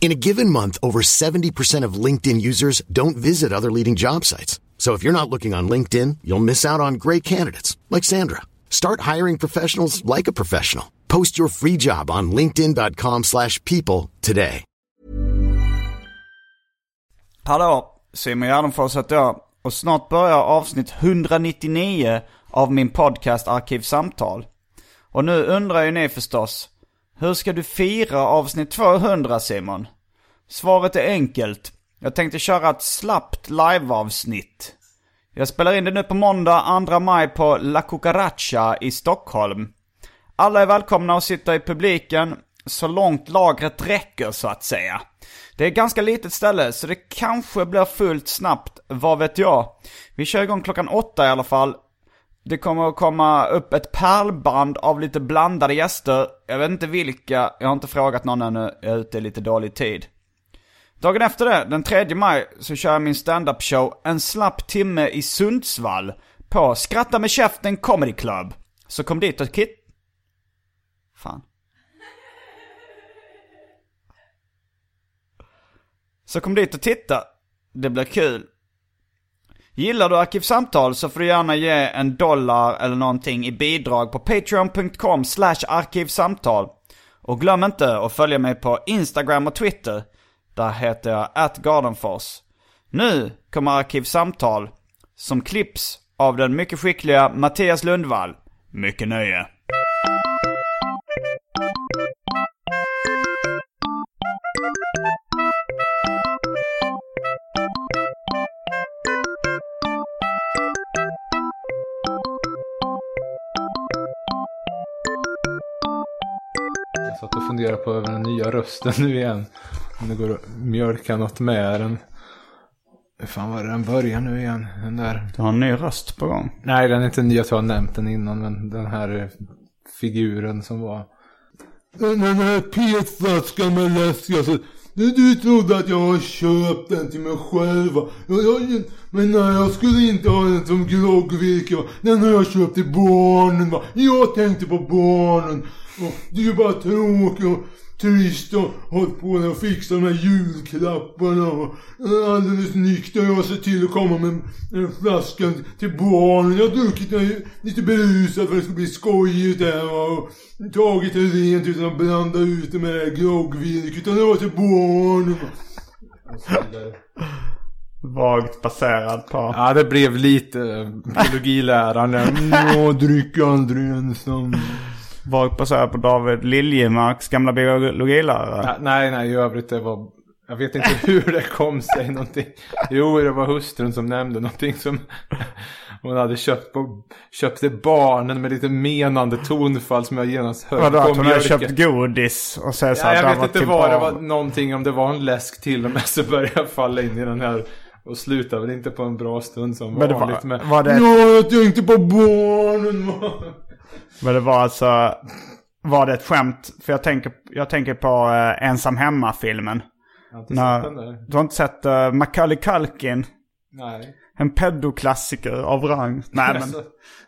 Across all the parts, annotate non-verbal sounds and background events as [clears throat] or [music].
In a given month, over 70% of LinkedIn users don't visit other leading job sites. So if you're not looking on LinkedIn, you'll miss out on great candidates like Sandra. Start hiring professionals like a professional. Post your free job on linkedin.com/people today. Hallå, Simon Gärdenfors heter jag. Och snart börjar avsnitt 199 av min podcast Arkivsamtal. Och nu undrar ju ni förstås, hur ska du fira avsnitt 200 Simon? Svaret är enkelt. Jag tänkte köra ett slappt liveavsnitt. Jag spelar in det nu på måndag 2 maj på La Cucaracha i Stockholm. Alla är välkomna att sitta i publiken så långt lagret räcker så att säga. Det är ett ganska litet ställe så det kanske blir fullt snabbt, vad vet jag. Vi kör igång klockan åtta i alla fall. Det kommer att komma upp ett pärlband av lite blandade gäster. Jag vet inte vilka, jag har inte frågat någon ännu, jag är ute i lite dålig tid. Dagen efter det, den 3 maj, så kör jag min stand-up show En slapp timme i Sundsvall på Skratta med käften Comedy Club. Så kom dit och kit... Fan. Så kom dit och titta. Det blir kul. Gillar du Arkivsamtal så får du gärna ge en dollar eller någonting i bidrag på patreon.com slash arkivsamtal. Och glöm inte att följa mig på Instagram och Twitter. Där heter jag atgardenfors. Nu kommer Arkivsamtal som klipps av den mycket skickliga Mattias Lundvall. Mycket nöje. Funderade på över den nya rösten nu igen. Om det går att mjölka något med den. Hur fan var det den börjar nu igen? Den där. Du har en ny röst på gång. Nej, den är inte ny. Jag tror jag har nämnt den innan. Men den här figuren som var. Den här petflaskan med läsk. Alltså, du, trodde att jag har köpt den till mig själv? Jag, men nej, jag skulle inte ha den som groggvirke? Den har jag köpt till barnen va? Jag tänkte på barnen. Och det är ju bara tråkigt och trist och hållit på och fixat de här julklapparna och alldeles nykter jag ser till att komma med en flaska till barnen. Jag har druckit den lite berusad för att det ska bli skojigt där och tagit det rent utan att blanda ut det med det här groggvirket. Utan det var till barnen. Vagt baserad på... Ja, det blev lite biologiläraren. [laughs] Nå, dryck aldrig ensam. Vagt baserad på David Liljemarks gamla biologilärare. Nej, nej, i övrigt det var... Jag vet inte [laughs] hur det kom sig någonting. Jo, det var hustrun som nämnde någonting som [laughs] hon hade köpt på, köpt till barnen med lite menande tonfall som jag genast hörde Vadå, att hon hade köpt godis och säger så Ja, jag vet var inte vad det var, någonting om det var en läsk till och med så började jag falla in i den här och slutade väl inte på en bra stund som Men det var- vanligt med var det- Ja, jag tänkte på barnen. Men det var alltså... Var det ett skämt? För jag tänker, jag tänker på uh, Ensam Hemma-filmen. Jag har inte När- sett den där. Du har inte sett uh, Macaulay Culkin? Nej. En pedoklassiker av rang. Nej men, [laughs] Alltså,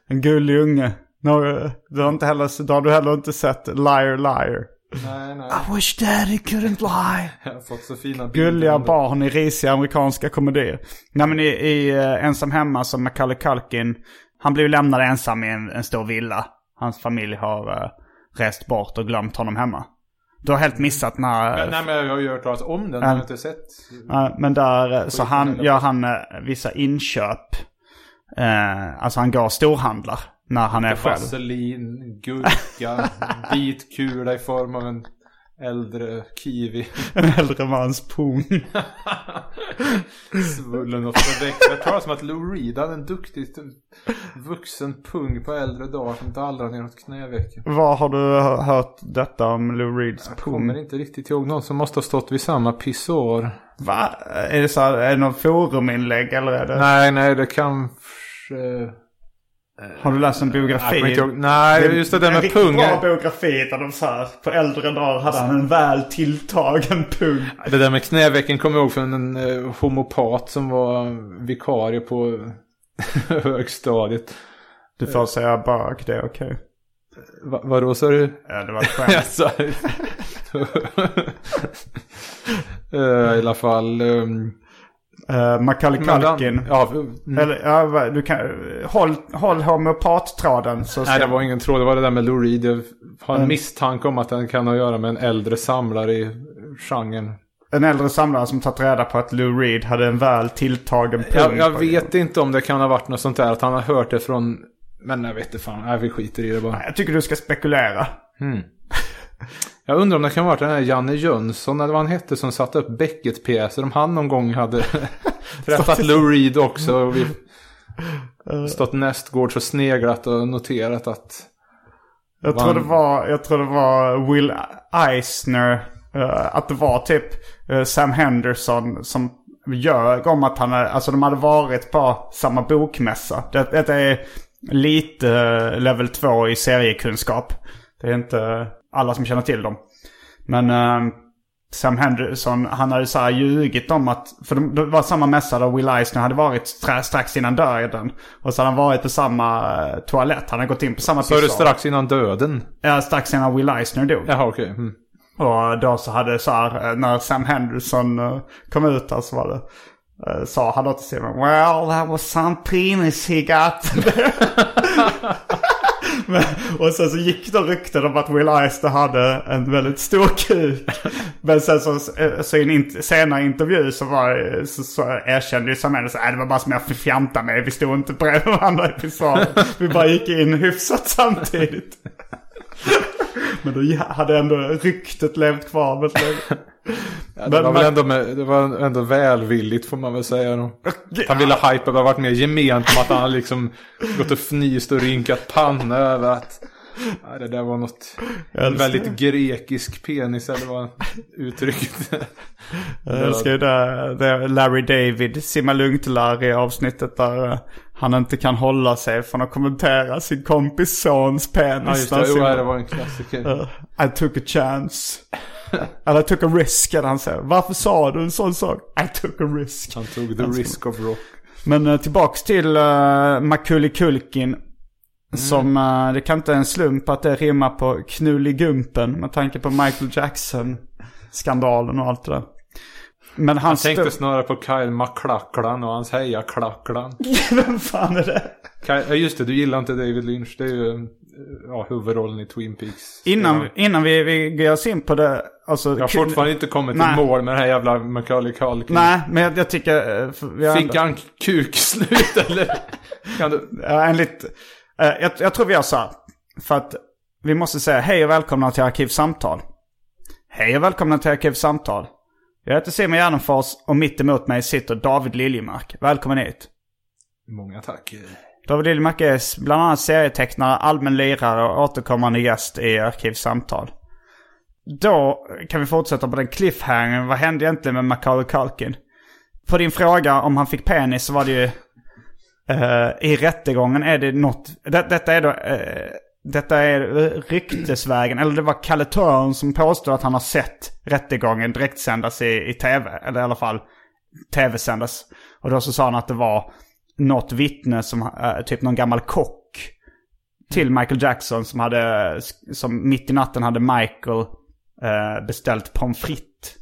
en gullig unge. No, eh, du, har inte heller, då har du heller inte sett Liar Liar. nej, nej. I wish daddy couldn't lie. [laughs] Jag har fått så fina bilder. Gulliga barn i risiga amerikanska komedier. Nej men i, i Ensam Hemma som Macaulay Culkin. Han ju lämnad ensam i en, en stor villa. Hans familj har uh, rest bort och glömt honom hemma. Du har helt missat när... Men, nej men jag har ju hört talas om den, Ja. jag har inte sett. Men där eh, så han, gör han eh, vissa inköp. Eh, alltså han går och storhandlar när han är själv. Vaselin, gurka, [laughs] bitkula i form av en, äldre kiwi. [laughs] En äldre mans pung. [laughs] Svullen och förväxt. Jag talar som att Lou Reed hade en duktig vuxen pung på äldre dagar som dallrade neråt knävecken. Var har du hört detta om Lou Reeds Jag pung? kommer inte riktigt ihåg någon som måste ha stått vid samma pissoar. Va? Är det så här, är det någon foruminlägg eller är det? Nej, nej, det kanske... Har du läst en Jag biografi? ihåg. Nej, just det där en med riktigt pung. bra biografi där de så här, på äldre dagar hade han en väl tilltagen pung. Det där med knävecken kommer jag ihåg från en eh, homopat som var vikarie på [laughs] högstadiet. Du får säga bög, det är okej. Va, vadå sa du? Ja, det var ett [laughs] skämt. Jag [laughs] Eh, I alla fall. Um, uh, Macaulay Culkin. Ja, mm. Eller, ja, du kan, håll, håll homeopattråden så Nej, det var ingen tråd. Det var det där med Lou Reed. Jag har en Mm. misstanke om att den kan ha att göra med en äldre samlare i genren. en äldre samlare som tagit reda på att Lou Reed hade en väl tilltagen pung. Jag, jag vet inte om det kan ha varit något sånt där. Att han har hört det från... Men jag vet inte fan. Nej, vi skiter i det bara. Jag tycker du ska spekulera. [laughs] Jag undrar om det kan ha varit den här Janne Jönsson eller vad han hette som satte upp Beckett-pjäser. Om han någon gång hade [laughs] träffat Lou Reed också. Och vi stått nästgårds och sneglat och noterat att... Jag tror, det var, jag tror det var Will Eisner. eh, att det var typ eh, Sam Henderson som ljög om att han hade, alltså de hade varit på samma bokmässa. Det, det är lite eh, level 2 i seriekunskap. Det är inte alla som känner till dem. Men eh, Sam Henderson, han hade så här ljugit om att, för det var samma mässa där Will Eisner hade varit stra- strax innan döden. Och så hade han varit på samma eh, toalett. Han hade gått in på samma Så är det strax innan döden. Ja, strax innan Will Eisner dog. Jaha, okej. Mm. Och då så hade så här, eh, när Sam Henderson eh, kom ut där så var det, sa han då till Simon, Well, that was some penis he got. Men, och sen så gick det rykten om att Will Eisner hade en väldigt stor kuk. Men sen så, eh, så i en in, senare intervju så, var, så, så erkände ju Sam Henderson, "Nej, äh, det var bara som jag fjantade mig. Vi stod inte bredvid varandra i pissoaren. Vi bara gick in hyfsat samtidigt. Men då hade ändå ryktet levt kvar väldigt länge. Ja, det, Men var väl ändå med, det var ändå välvilligt får man väl säga. Då. Han ville hypa, har varit mer gement om att han liksom gått och fnyst och rynkat panna över att ja, det där var något väldigt grekisk penis eller vad uttrycket Jag älskar ju det, det Larry David, simma lugnt-Larry avsnittet där eh, han inte kan hålla sig från att kommentera sin kompis sons penis. Ja just det, jo, det var en klassiker. Eh, I took a chance. [laughs] I took a risk, han säger. Varför sa du en sån sak? I took a risk. Han tog the risk of rock. Men uh, tillbaks till uh, Macaulay Culkin. Mm. Som, eh, det kan inte en slump att det rimmar på knulligumpen med tanke på Michael Jackson-skandalen och allt det där. Men han Jag tänkte snarare på Kyle MacLachlan och hans heja-klacklan. [laughs] Vem fan är det? Kyle, just det, du gillar inte David Lynch. Det är ju eh, ja, huvudrollen i Twin Peaks. Innan, innan vi, vi ger oss in på det, alltså... Jag har fortfarande inte kommit till Nej. mål med den här jävla Macaulay Culkin. Nej, men jag, jag tycker... eh, Fick han kukslut eller? [laughs] Kan du? Ja, enligt, eh, jag, jag tror vi gör så här. För att vi måste säga hej och välkomna till Arkivsamtal. Hej och välkomna till Arkivsamtal. Jag heter Simon Gärdenfors och mitt emot mig sitter David Liljemark. Välkommen hit. Många tack. David Liljemark är bland annat serietecknare, allmän lirare och återkommande gäst i Arkivsamtal. Då kan vi fortsätta på den cliffhangern. Vad hände egentligen med Macaulay Culkin? På din fråga om han fick penis så var det ju... Uh, I rättegången är det något... Det, detta är då... Uh, detta är ryktesvägen. Eller det var Kalle Törn som påstod att han har sett rättegången direktsändas i, i tv. Eller i alla fall tv-sändas. Och då så sa han att det var något vittne som, eh, typ någon gammal kock till Michael Jackson som hade, som mitt i natten hade Michael eh, beställt pommes frites.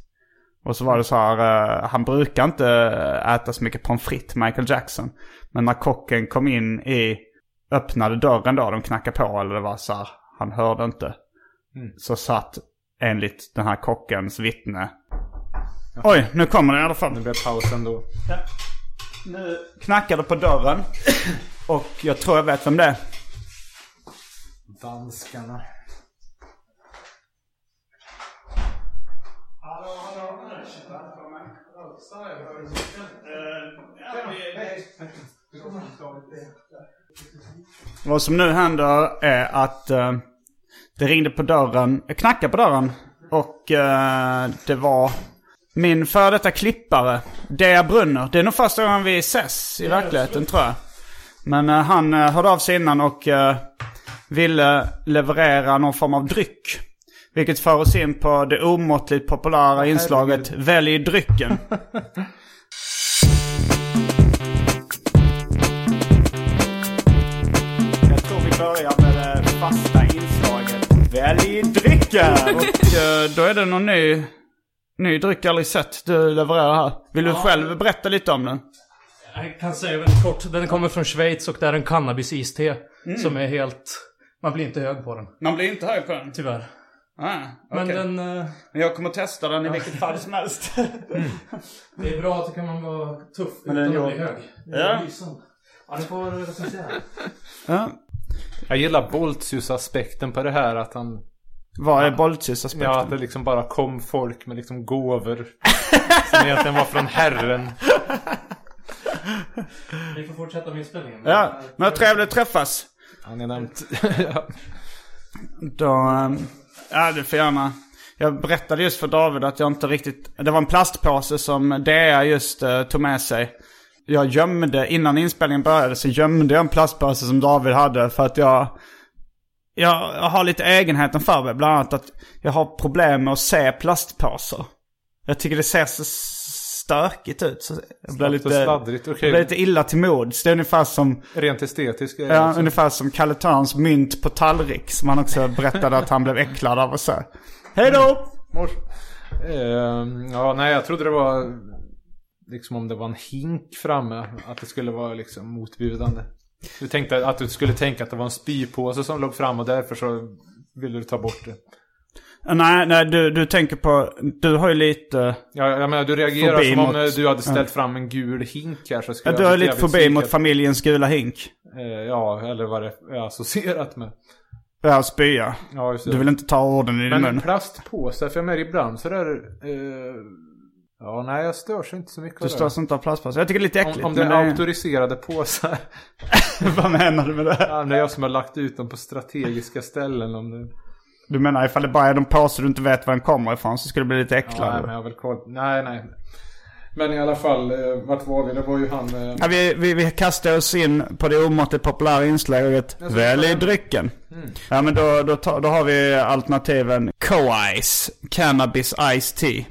Och så var det så här, eh, han brukar inte äta så mycket pommes frites, Michael Jackson. Men när kocken kom in i, öppnade dörren då, de knackade på eller det var så här, han hörde inte. Så satt enligt den här kockens vittne. Oj, nu kommer det i alla fall. Nu blir paus ändå. Nu knackar det på dörren. Och jag tror jag vet vem det är. Danskarna. Hallå, hallå. Vad som nu händer är att eh, det ringde på dörren, knackade på dörren och eh, det var min före detta klippare, Dea Brunner. Det är nog första gången vi ses i verkligheten tror jag. Men eh, han eh, hörde av sig innan och eh, ville leverera någon form av dryck. Vilket för oss in på det omåttligt populära inslaget Välj drycken. [laughs] Jag tror vi börjar med det fasta inslaget Välj drycken! Och då är det någon ny, ny dryck jag aldrig sett du levererar här. Vill du själv berätta lite om den? Jag kan säga väldigt kort. Den kommer från Schweiz och det är en cannabis-iste. Som är helt... Man blir inte hög på den. Man blir inte hög på den. Tyvärr. Ah, Men okej. den... eh, Men jag kommer testa den i vilket fall som helst. [laughs] Det är bra att det kan man vara tuff Men utan den att bli hög. Det Ja. lysande. Ja, ni får recensera. ja. Jag gillar Boltius-aspekten på det här att han... Vad är Boltius-aspekten? Ja, att det liksom bara kom folk med liksom gåvor. som egentligen var från Herren. [laughs] Vi får fortsätta med inspelningen. Ja, men vad trevligt att träffas. Han är nämnt. ja. Då, ehm, ja du får gärna. Jag berättade just för David att jag inte riktigt, det var en plastpåse som DEA just uh, tog med sig. Jag gömde, innan inspelningen började så gömde jag en plastpåse som David hade för att jag, jag, jag har lite egenheten för mig. Bland annat att jag har problem med att se plastpåsar. Jag tycker det ser så stökigt ut. Så jag blir och lite, sladdrigt, jag okej. blir lite illa till mods. Det är ungefär som Rent estetiskt. Ja, alltså. ungefär som Kalle Törns mynt på tallrik. Som han också berättade att han blev äcklad av att se. Hej då! Mors. Ehm, ja, nej jag trodde det var liksom om det var en hink framme. Att det skulle vara liksom motbjudande. Du tänkte att du skulle tänka att det var en spypåse som låg fram och därför så ville du ta bort det. Nej, nej du, du tänker på... Du har ju lite... Ja, jag menar du reagerar som om mot- eh, du hade ställt fram en gul hink här så skulle Ja, du har lite fobi mot familjens gula hink. Eh, Ja, eller vad det är associerat med. Ja, spya. Ja. Du vill inte ta orden i din Men mun. en plastpåse, för jag menar ibland så där... Eh, ja, nej jag störs inte så mycket Du störs inte av plastpåsar. Jag tycker det är lite äckligt. Om, om det men är auktoriserade påsar. [laughs] Vad menar du med det? Ja, det är jag som har lagt ut dem på strategiska ställen. Om det... Du menar ifall det bara är de påsar du inte vet var den kommer ifrån så skulle du bli lite Ja, äcklad? nej, men jag har väl koll. Nej, nej. Men i alla fall, eh, vart var vi? Det var ju han... Eh... Ja, vi, vi, vi kastar oss in på det omåttligt populära inslaget Välj drycken. Ja men då, då, då har vi alternativen Co-Ice, Cannabis Ice Tea,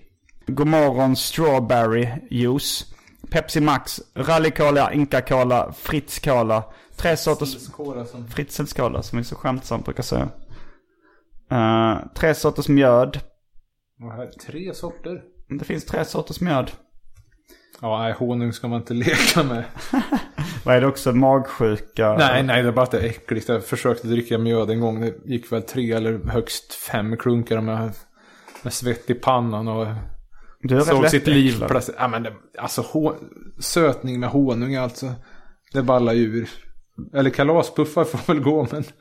Godmorgon Strawberry Juice, Pepsi Max, Rally Cola, Inca Cola, Fritz Cola, tre sorters som... Fritzels Cola som vi så skämtsamt brukar säga. Eh, tre sorters mjöd. Tre sorter? Det finns tre sorters mjöd. Ja, nej, honung ska man inte [laughs] leka med. [laughs] Vad är det också? Magsjuka? nej, nej, det är bara att det är äckligt. Jag försökte dricka mjöd en gång. Det gick väl tre eller högst fem klunkar med, med svett i pannan och Du rätt såg sitt liv plötsligt. Ja, men det, alltså hå, sötning med honung alltså. Det ballar ur. Eller kalaspuffar får väl gå men. [laughs]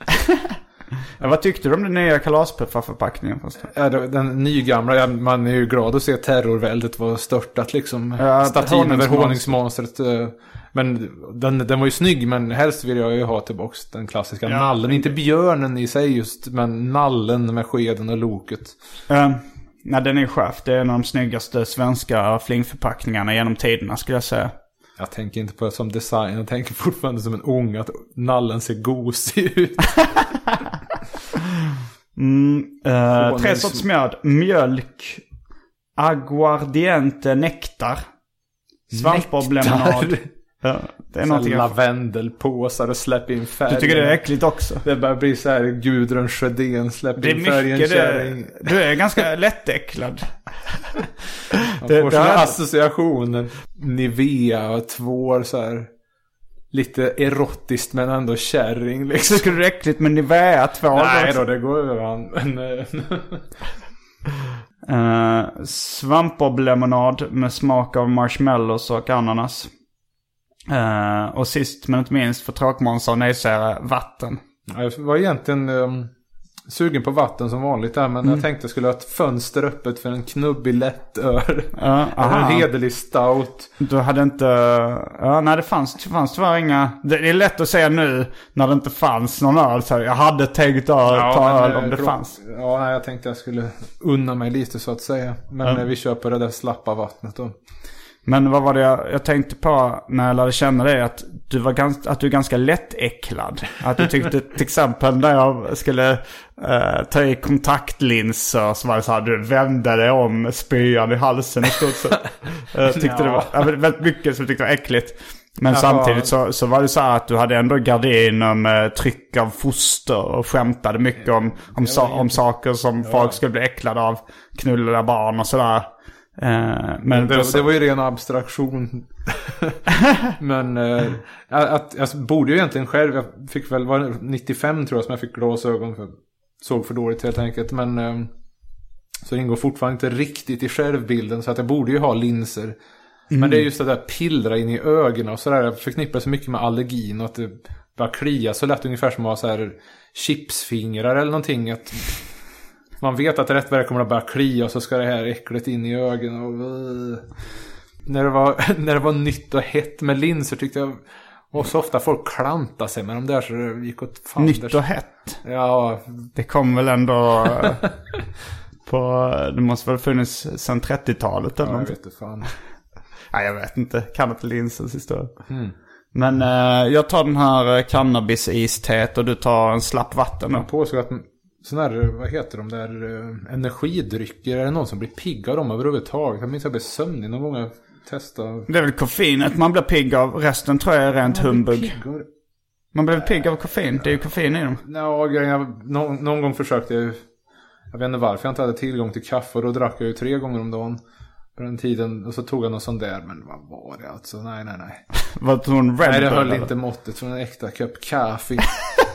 Ja, vad tyckte du om den nya kalaspuffarförpackningen? Ja, den nygamla, ja, man är ju glad att se terrorväldet vara störtat liksom. Ja, Statyn över honungsmonstret. eh, Men den, den var ju snygg, men helst vill jag ju ha tillbaks den klassiska Ja. nallen. Inte björnen i sig just, men nallen med skeden och loket. Uh, nej, den är skärf. Det är en av de snyggaste svenska flingförpackningarna genom tiderna skulle jag säga. Jag tänker inte på det som design, jag tänker fortfarande som en ung att nallen ser gosig ut. [laughs] Mm, eh, tre sorters mjöd. Mjölk. Aguardiente nektar. Svampboblemonad. Ja, det är Så någonting lavendelpåsar och släpp in färg. Du tycker det är äckligt också? Det börjar bli så här Gudrun Sjödén är in färgen det. kärring. Du är ganska lättäcklad. [laughs] Man Det- får här- associationer. Nivea och tvår så här. Lite erotiskt men ändå kärring liksom. Tycker du det är äckligt med Nivea 2? Nej då, det går över han. Men, eh, Uh, Svampboblemonad med smak av marshmallows och ananas. Eh, och sist men inte minst för tråkmånsar och nejsägare, vatten. ja, det var egentligen um, sugen på vatten som vanligt där. Men jag tänkte jag skulle ha ett fönster öppet för en knubbig lättöl. Ja, Eller [laughs] en hederlig stout. Du hade inte... Ja, nej det fanns, det fanns tyvärr inga... Det är lätt att säga nu när det inte fanns någon öl. Så jag hade tänkt öl, ta men, öl eh, om det klok- fanns. Ja, nej, jag tänkte jag skulle unna mig lite så att säga. Men Ja. eh, vi köper det där slappa vattnet då. Men vad var det jag, jag tänkte på när jag lärde känna dig? Att du, var ganska, att du är ganska lättäcklad. Att du tyckte [laughs] till exempel när jag skulle eh, ta i kontaktlinser så var det så här, du vände dig om spyan i halsen i stort sett. Jag [laughs] tyckte det var ja, väldigt mycket som jag tyckte var äckligt. Men Jaha. samtidigt så, så var det så här att du hade ändå gardiner med tryck av foster och skämtade mycket om, om, sa, om saker som folk skulle bli äcklade av. Knullade barn och sådär. Eh, men Det, det var ju ren abstraktion. [laughs] Men eh, att, jag borde ju egentligen själv, jag fick väl, var det 95 tror jag som jag fick glasögon för. Såg för dåligt helt enkelt. Men eh, så det ingår fortfarande inte riktigt i självbilden. Så att jag borde ju ha linser. Men det är just det där pillra in i ögonen och sådär. Jag förknippar så mycket med allergin och att det bara klia så lätt. Ungefär som att ha så här chipsfingrar eller någonting. Att man vet att rätt det kommer att börja klia och så ska det här äcklet in i ögonen. Och, uh. när, det var, [laughs] när det var nytt och hett med linser tyckte jag och så ofta folk klantade sig med de där så det gick åt fan. Nytt och hett. Ja, Det kom väl ändå eh, [laughs] på, det måste väl funnits sedan 30-talet eller ja jag vet inte fan. [laughs] Nej jag vet inte, kan inte linsens historia. Mm. Men eh, jag tar den här cannabis-isteet och du tar en slapp vatten då. Man påstår att sådana här, vad heter de där, eh, energidrycker, är det någon som blir pigg av dem överhuvudtaget? Jag minns att jag blev sömnig någon gång jag testade. Det är väl koffeinet man blir pigg av, resten tror jag är rent humbug. Pigg av- Man blir pigg av koffein, det är ju koffein i dem. Ja, grejen, jag, någon, någon gång försökte jag ju- Jag vet inte varför jag inte hade tillgång till kaffe och då drack jag ju tre gånger om dagen. På den tiden. Och så tog jag någon sån där. Men vad var det alltså? Nej, nej, nej. Vad tog hon? Red nej, det Bull, höll eller? inte måttet från en äkta kopp kaffe. [laughs]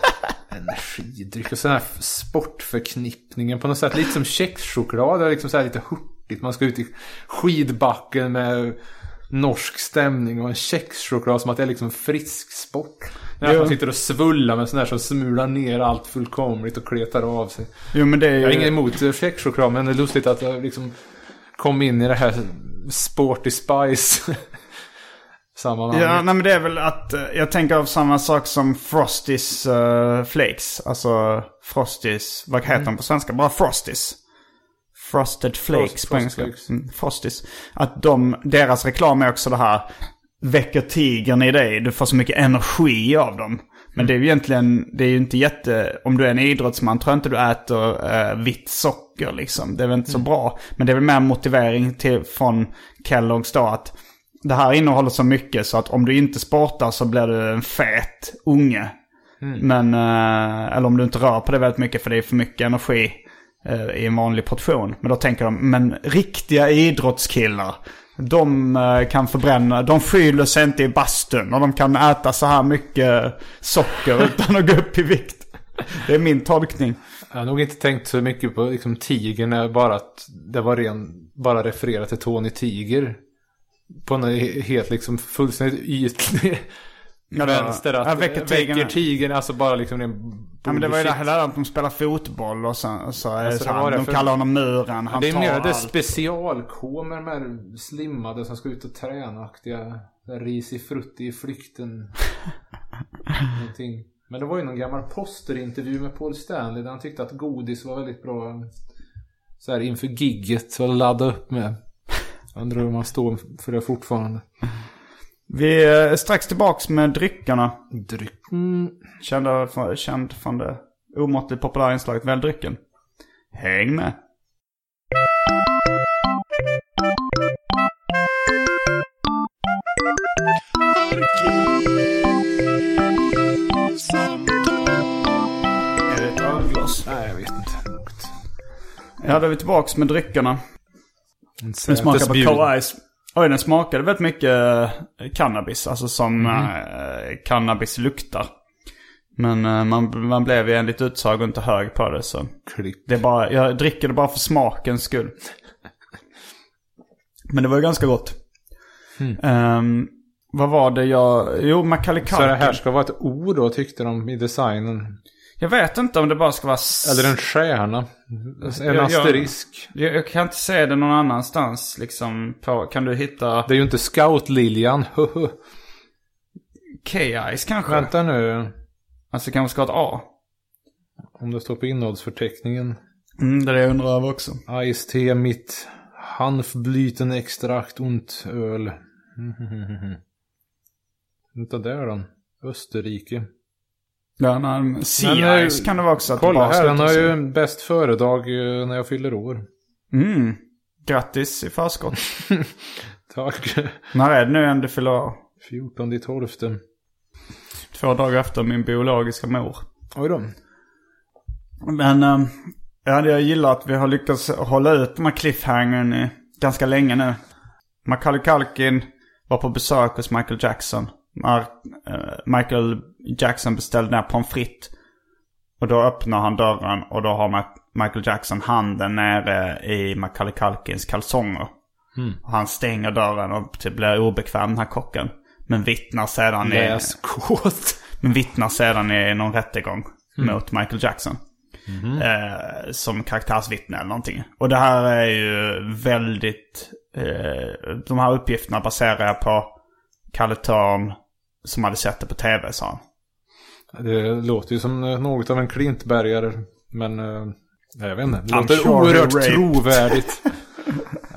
Energidryck och sån här sportförknippningen på något sätt. Lite som kexchoklad. Liksom så här lite hurtigt. Man ska ut i skidbacken med norsk stämning och en kexchoklad som att det är liksom frisk sport. När man sitter och svullar med sån här som smular ner allt fullkomligt och kletar av sig. Jo men det är ju... Jag har inget emot eh, kexchoklad men det är lustigt att jag liksom kom in i det här sporty spice [laughs] sammanhanget. Ja, nej men det är väl att eh, jag tänker av samma sak som Frosties eh, Flakes. Alltså Frosties, vad heter de på svenska? Bara Frosties. Frosted Flakes Frost- på engelska. Frostflakes. Mm, Frosties. Att de, deras reklam är också det här. Väcker tigern i dig, du får så mycket energi av dem. Men det är ju egentligen, det är ju inte jätte, om du är en idrottsman tror jag inte du äter eh, vitt socker liksom. Det är väl inte så bra. Men det är väl mer motivering till, från Kellogg's då att det här innehåller så mycket så att om du inte sportar så blir du en fet unge. Men, eh, eller om du inte rör på det väldigt mycket för det är för mycket energi eh, i en vanlig portion. Men då tänker de, men riktiga idrottskillar, de eh, kan förbränna, de skyller sig inte i bastun och de kan äta så här mycket socker [laughs] utan att gå upp i vikt. Det är min tolkning. Jag har nog inte tänkt så mycket på liksom, tigern, bara att det var ren, bara refererat till Tony Tiger. På en he- helt liksom fullständigt ytlig Ja, vänster. Att ja, väcker tigern. väcker tigern, alltså bara liksom en Ja, men det var ju det här att de spelar fotboll och så, så Alltså, så det de kallar honom muren, han det är mer det allt. special-K med slimmade som ska ut och träna-aktiga. där Ris i frutti i flykten. [laughs] Någonting. Men det var ju någon gammal posterintervju med Paul Stanley där han tyckte att godis var väldigt bra så här inför gigget att ladda upp med. Jag undrar om han står för det fortfarande. Vi är strax tillbaks med dryckerna. Dryck. Mm. Kända, känd från det omåttligt populära inslaget Välj drycken. Häng med. Är det ett ölglas? Nej, jag vet inte. Ja, då är vi tillbaks med dryckerna. En Den smakar på. Cola Ice. Oj, den smakade väldigt mycket eh, cannabis. Alltså som eh, cannabis luktar. Men eh, man, man blev ju enligt utsago inte hög på det så. Det är bara, jag dricker det bara för smakens skull. [laughs] Men det var ju ganska gott. Ehm, vad var det jag... Jo, Macaulay Så det här Culkin. ska vara ett ord då tyckte de i designen. Jag vet inte om det bara ska vara... Eller en stjärna. En Jag- asterisk. Jag, jag kan inte se det någon annanstans liksom. På, kan du hitta Det är ju inte Scout-liljan. K-Eyes [laughs] kanske? Vänta nu. Alltså kanske ska ha ett A. Om det står på innehållsförteckningen. Mm, det är det jag undrar över också. Ice te mit Hanfblüten extrakt und öl. [laughs] Vänta där då. Österrike. Nej, Men, Sea-Eyes eh, kan det vara också. Att Kolla här, den har ju bäst föredag eh, när jag fyller år. Mm. Grattis i förskott. [laughs] Tack. När är det nu än du fyller år? 14 i 12. Två dagar efter min biologiska mor. Oj då. Men ja, jag gillar att vi har lyckats hålla ut de här cliffhangern ganska länge nu. Macaulay Culkin var på besök hos Michael Jackson. När eh, Michael Jackson beställde här pommes frites. Och då öppnar han dörren och då har Michael Jackson handen nere i Macaulay Culkins kalsonger. Och han stänger dörren och typ blir obekväm den här kocken. Men vittnar sedan i... Men vittnar sedan i någon rättegång mot Michael Jackson. Eh, som karaktärsvittne eller någonting. Och det här är ju väldigt... Eh, de här uppgifterna baserar jag på Kalle Törn som hade sett det på tv sa han. Det låter ju som eh, något av en klintbergare. Men eh, jag vet inte. Det låter sure oerhört trovärdigt. [laughs]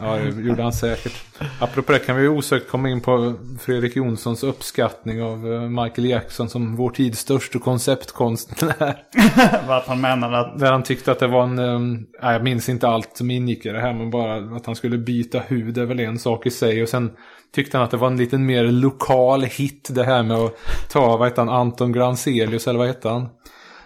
Ja, det gjorde han säkert. Apropå det kan vi osökt komma in på Fredrik Jonssons uppskattning av eh, Michael Jackson som vår tids största konceptkonstnär. [laughs] Vad han menade att... Där han tyckte att det var en, nej, jag minns inte allt som ingick i det här, men bara att han skulle byta hud är väl en sak i sig. Och sen tyckte han att det var en lite mer lokal hit det här med att ta, vad heter han, Anton Granzelius, eller vad heter han?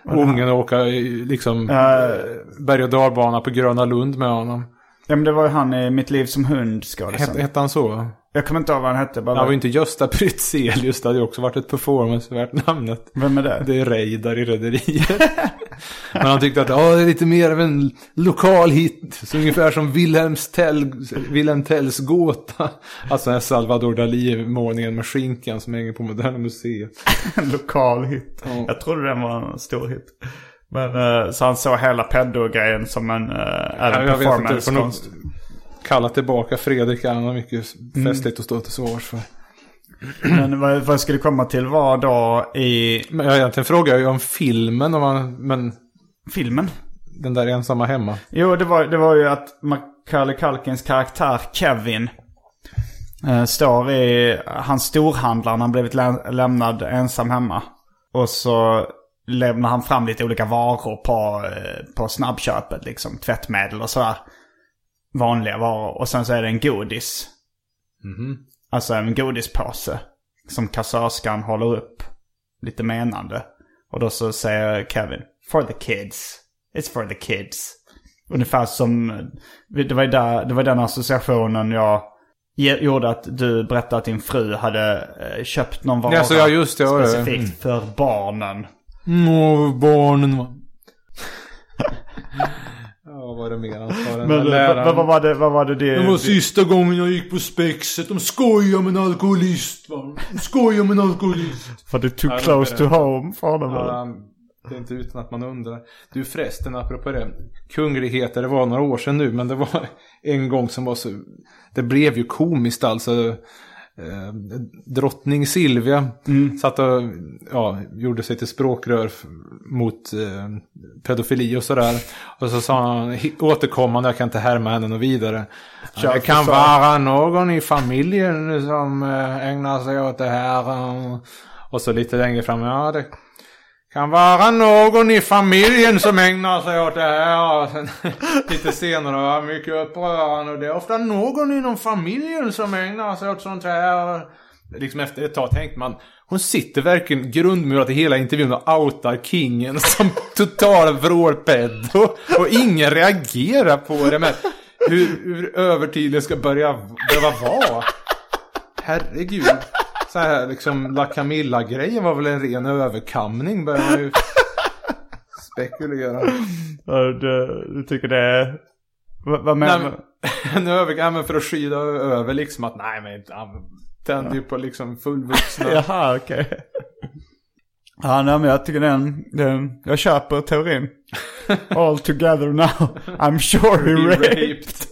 Ungen och åka liksom Eh, berg och dalbana på Gröna Lund med honom. ja men det var ju han i Mitt liv som hund Hette, skådisen. hette han så? Jag kommer inte ihåg vad han hette. Bara Han var inte Gösta Prytzelius, det hade ju också varit ett performance värt namnet. Vem är det? Det är Reidar i Rederiet. [laughs] Men han tyckte att det är lite mer av en lokal hit. Så ungefär som Wilhelm, Tell, Wilhelm Tells gåta. Alltså den här Salvador Dalí-målningen med skinkan som hänger på Moderna Museet. [laughs] En lokal hit. Ja. Jag trodde den var en stor hit. Men eh, så han såg hela pedo-grejen som en, uh, Ja, det performance-konst. Kalla tillbaka Fredrik. Han har mycket festligt att stå till svars för. Men vad, vad skulle komma till var då i Men jag egentligen frågar jag ju om filmen, om man, men filmen. den där ensamma hemma. Jo, det var, det var ju att Macaulay Culkins karaktär Kevin eh, står i hans storhandlare när han blivit lä- lämnad ensam hemma. Och så lämnar han fram lite olika varor på, eh, på snabbköpet liksom. Tvättmedel och sådär. Vanliga varor. Och sen så är det en godis. Alltså en godispåse. Som kassörskan håller upp. Lite menande. Och då så säger Kevin. For the kids. It's for the kids. Ungefär som, det var, där, det var den associationen jag gjorde att du berättade att din fru hade eh, köpt någon vara Ja, så ja, just det, specifikt för barnen. Åh, barnen [laughs] vad var det mer han sa? Den Men eh, läraren. vad, vad var det, vad var det, det Det var sista gången jag gick på spexet. De skojar med en alkoholist va. De skojar med en alkoholist. För det too Ja, close to home för honom. Ja, det är inte utan att man undrar. Du förresten, apropå det. Kungligheter, det var några år sedan nu, men det var en gång som var så... Det blev ju komiskt alltså. Eh, drottning Silvia satt och ja, gjorde sig till språkrör mot eh, pedofili och sådär. Och så sa han återkommande, jag kan inte härma henne något vidare. Kör Det kan vara någon i familjen som eh, ägnar sig åt det här. eh. Och så lite längre fram, ja det kan vara någon i familjen som ägnar sig åt det här. Och sen, [laughs] lite senare, ja, mycket upprörande. Och det är ofta någon inom familjen som ägnar sig åt sånt här. Liksom efter ett tag tänkte man, hon sitter verkligen grundmurat i hela intervjun och outar kingen som [laughs] total vrålpedo. Och ingen reagerar på det. Men hur, hur övertydlig ska börja behöva vara? Herregud. Så här liksom La Camilla-grejen var väl en ren överkamning börjar man ju [laughs] spekulera. Ja, Du, du tycker det är... Vad, menar men, en [laughs] överkamning för att skyla över liksom att nej men han tänder ju på liksom fullvuxna. [laughs] Jaha, okej. Ja, nej, men jag tycker den, den, jag köper teorin. All together now, I'm sure he raped.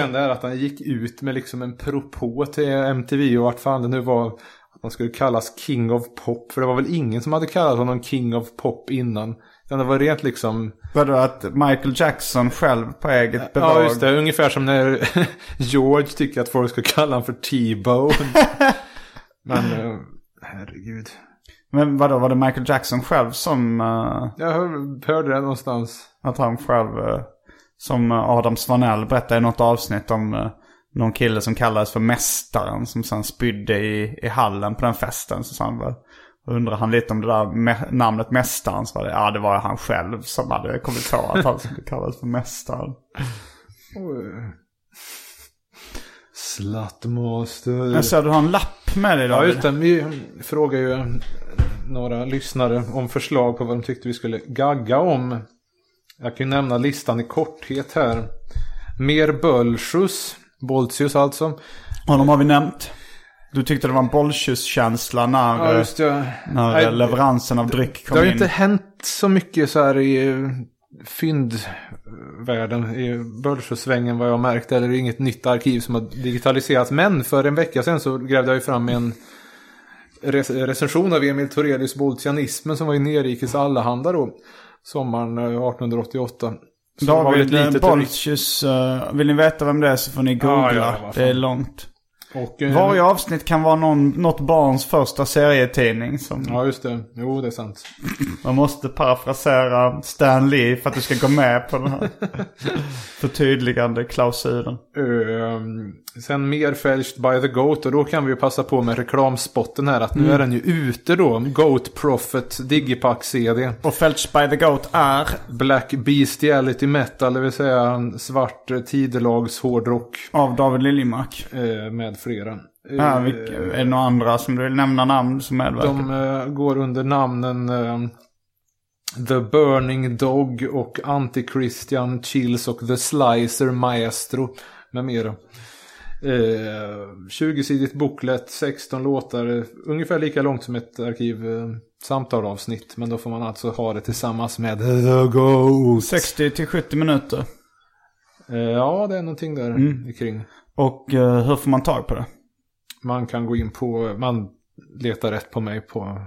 Sen det här att han gick ut med liksom en propå till MTV och vart fan det nu var. Att han skulle kallas King of Pop. För det var väl ingen som hade kallat honom King of Pop innan. Utan det var rent liksom. Vadå att Michael Jackson själv på eget bevag? Ja just det, ungefär som när [laughs] George tycker att folk ska kalla honom för T-Bone. [laughs] Men eh, herregud. Men vadå, var det Michael Jackson själv som... eh, Jag hör, hörde det någonstans. att han själv, eh, som Adam Svanell berättade i något avsnitt om eh, någon kille som kallades för Mästaren. Som sen spydde i, i hallen på den festen. Så han väl, undrar han lite om det där mä- namnet Mästaren. Så var det, ja det var han själv som hade kommit på att han skulle kallas för Mästaren. Slutmaster. Jag ser du har en lapp med dig Ja David. just det, vi frågade ju några lyssnare om förslag på vad de tyckte vi skulle gagga om. Jag kan ju nämna listan i korthet här. Mer Bölsjus, Boltius alltså. Honom har vi nämnt. Du tyckte det var en bolltjuskänsla när, Ja just det. när Nej, leveransen av dryck Det kom har ju in. inte hänt så mycket så här i eh, fyndvärlden i Bölsjösvängen vad jag har märkt. Eller det inget nytt arkiv som har digitaliserats. Men för en vecka sedan så grävde jag ju fram en rec- recension av Emil Torelius Boltianismen som var i Nerikes Allehanda då. Sommaren eh, 1888. Så det var väl ett David eh, Boltjus, eh, vill ni veta vem det är så får ni googla. ja, vad fan. det är långt. Och, eh, Varje avsnitt kan vara någon, något barns första serietidning. Som Ja just det, jo det är sant. Man måste parafrasera Stan Lee för att du ska gå med på den här [laughs] förtydligande klausulen. Ehm, sen mer Fälscht by the Goat och då kan vi ju passa på med reklamspotten här att nu är den ju ute då. Goat Prophet Digipack CD. Och Felch by the Goat är... Black Bestiality Metal, det vill säga en svart eh, tidelags hårdrock Av David Liljemark. eh, med flera. Ja, vilka, är det några andra som du vill nämna namn som medverkar? De eh, går under namnen eh, The Burning Dog och Anti-Christian Chills och The Slicer Maestro med mera. Eh, 20-sidigt booklet, 16 låtar, ungefär lika långt som ett arkiv samtalavsnitt. Men då får man alltså ha det tillsammans med The Ghost. 60 till 70 minuter. Ja, det är någonting där Mm. kring. Och eh, hur får man tag på det? Man kan gå in på, man letar rätt på mig på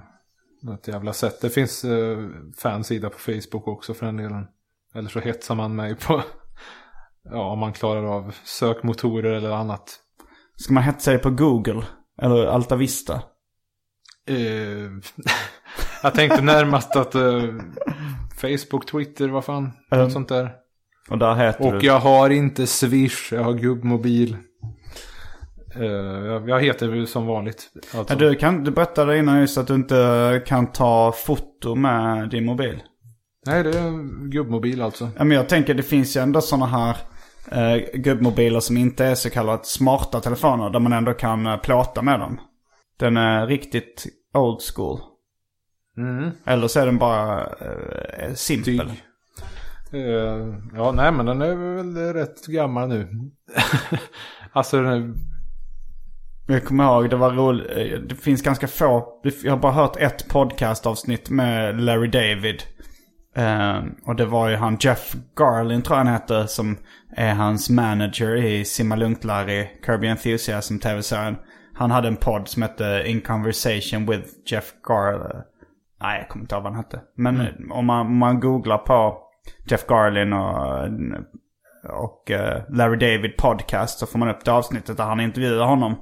något jävla sätt. Det finns eh, fansida på Facebook också för den delen. Eller så hetsar man mig på, [laughs] ja om man klarar av sökmotorer eller annat. Ska man hetsa dig på Google? Eller Alta Vista? Eh, [laughs] jag tänkte närmast att eh, Facebook, Twitter, vad fan, Mm. något sånt där. Och där heter Och du... jag har inte Swish, jag har gubbmobil. Eh, jag, heter som vanligt. Alltså. Ja, du, kan, du berättade innan just att du inte kan ta foto med din mobil. Nej, det är gubbmobil alltså. Ja, men jag tänker det finns ju ändå sådana här eh, gubbmobiler som inte är så kallat smarta telefoner. Där man ändå kan eh, plåta med dem. Den är riktigt old school. Mm. Eller så är den bara eh, simpel. Tyg. Eh, ja, nej men den är väl rätt gammal nu. [laughs] alltså den är, Jag kommer ihåg, det var roligt. Det finns ganska få. Jag har bara hört ett podcastavsnitt med Larry David. Eh, och det var ju han Jeff Garlin tror jag han heter. Som är hans manager i Simma Lugnt Larry, Kirby Enthusiasm tv-serien. Han hade en podd som hette In Conversation with Jeff Garlin. Nej, jag kommer inte ihåg vad han hette. Men eh, om, man, om man googlar på Jeff Garlin och, och eh, Larry David podcast så får man upp det avsnittet där han intervjuar honom.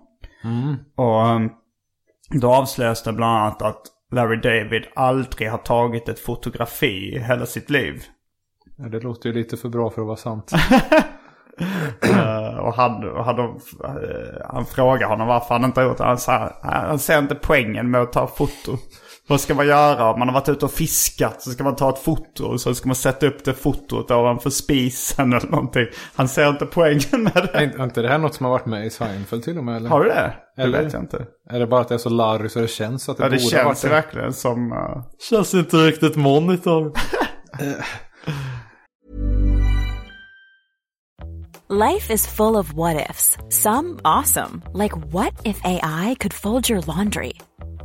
Och um, då avslöjas det bland annat att Larry David aldrig har tagit ett fotografi i hela sitt liv. ja, det låter ju lite för bra för att vara sant. [laughs] Eh, och han, och han, eh, han frågar honom varför han inte har gjort det. Han, sa, han ser inte poängen med att ta foto. Vad ska man göra? Om man har varit ute och fiskat så ska man ta ett foto. Och så ska man sätta upp det fotot ovanför spisen eller någonting. Han ser inte poängen med det. är inte det här något som har varit med i Seinfeld till och med? Eller? Har du det? Det Eller? vet jag inte. Är det bara att det är så Larry så det känns att det Ja, det borde ha varit känns det? verkligen som... eh, Känns inte riktigt monitor. [laughs] Life is full of what ifs. Some awesome, like what if AI could fold your laundry?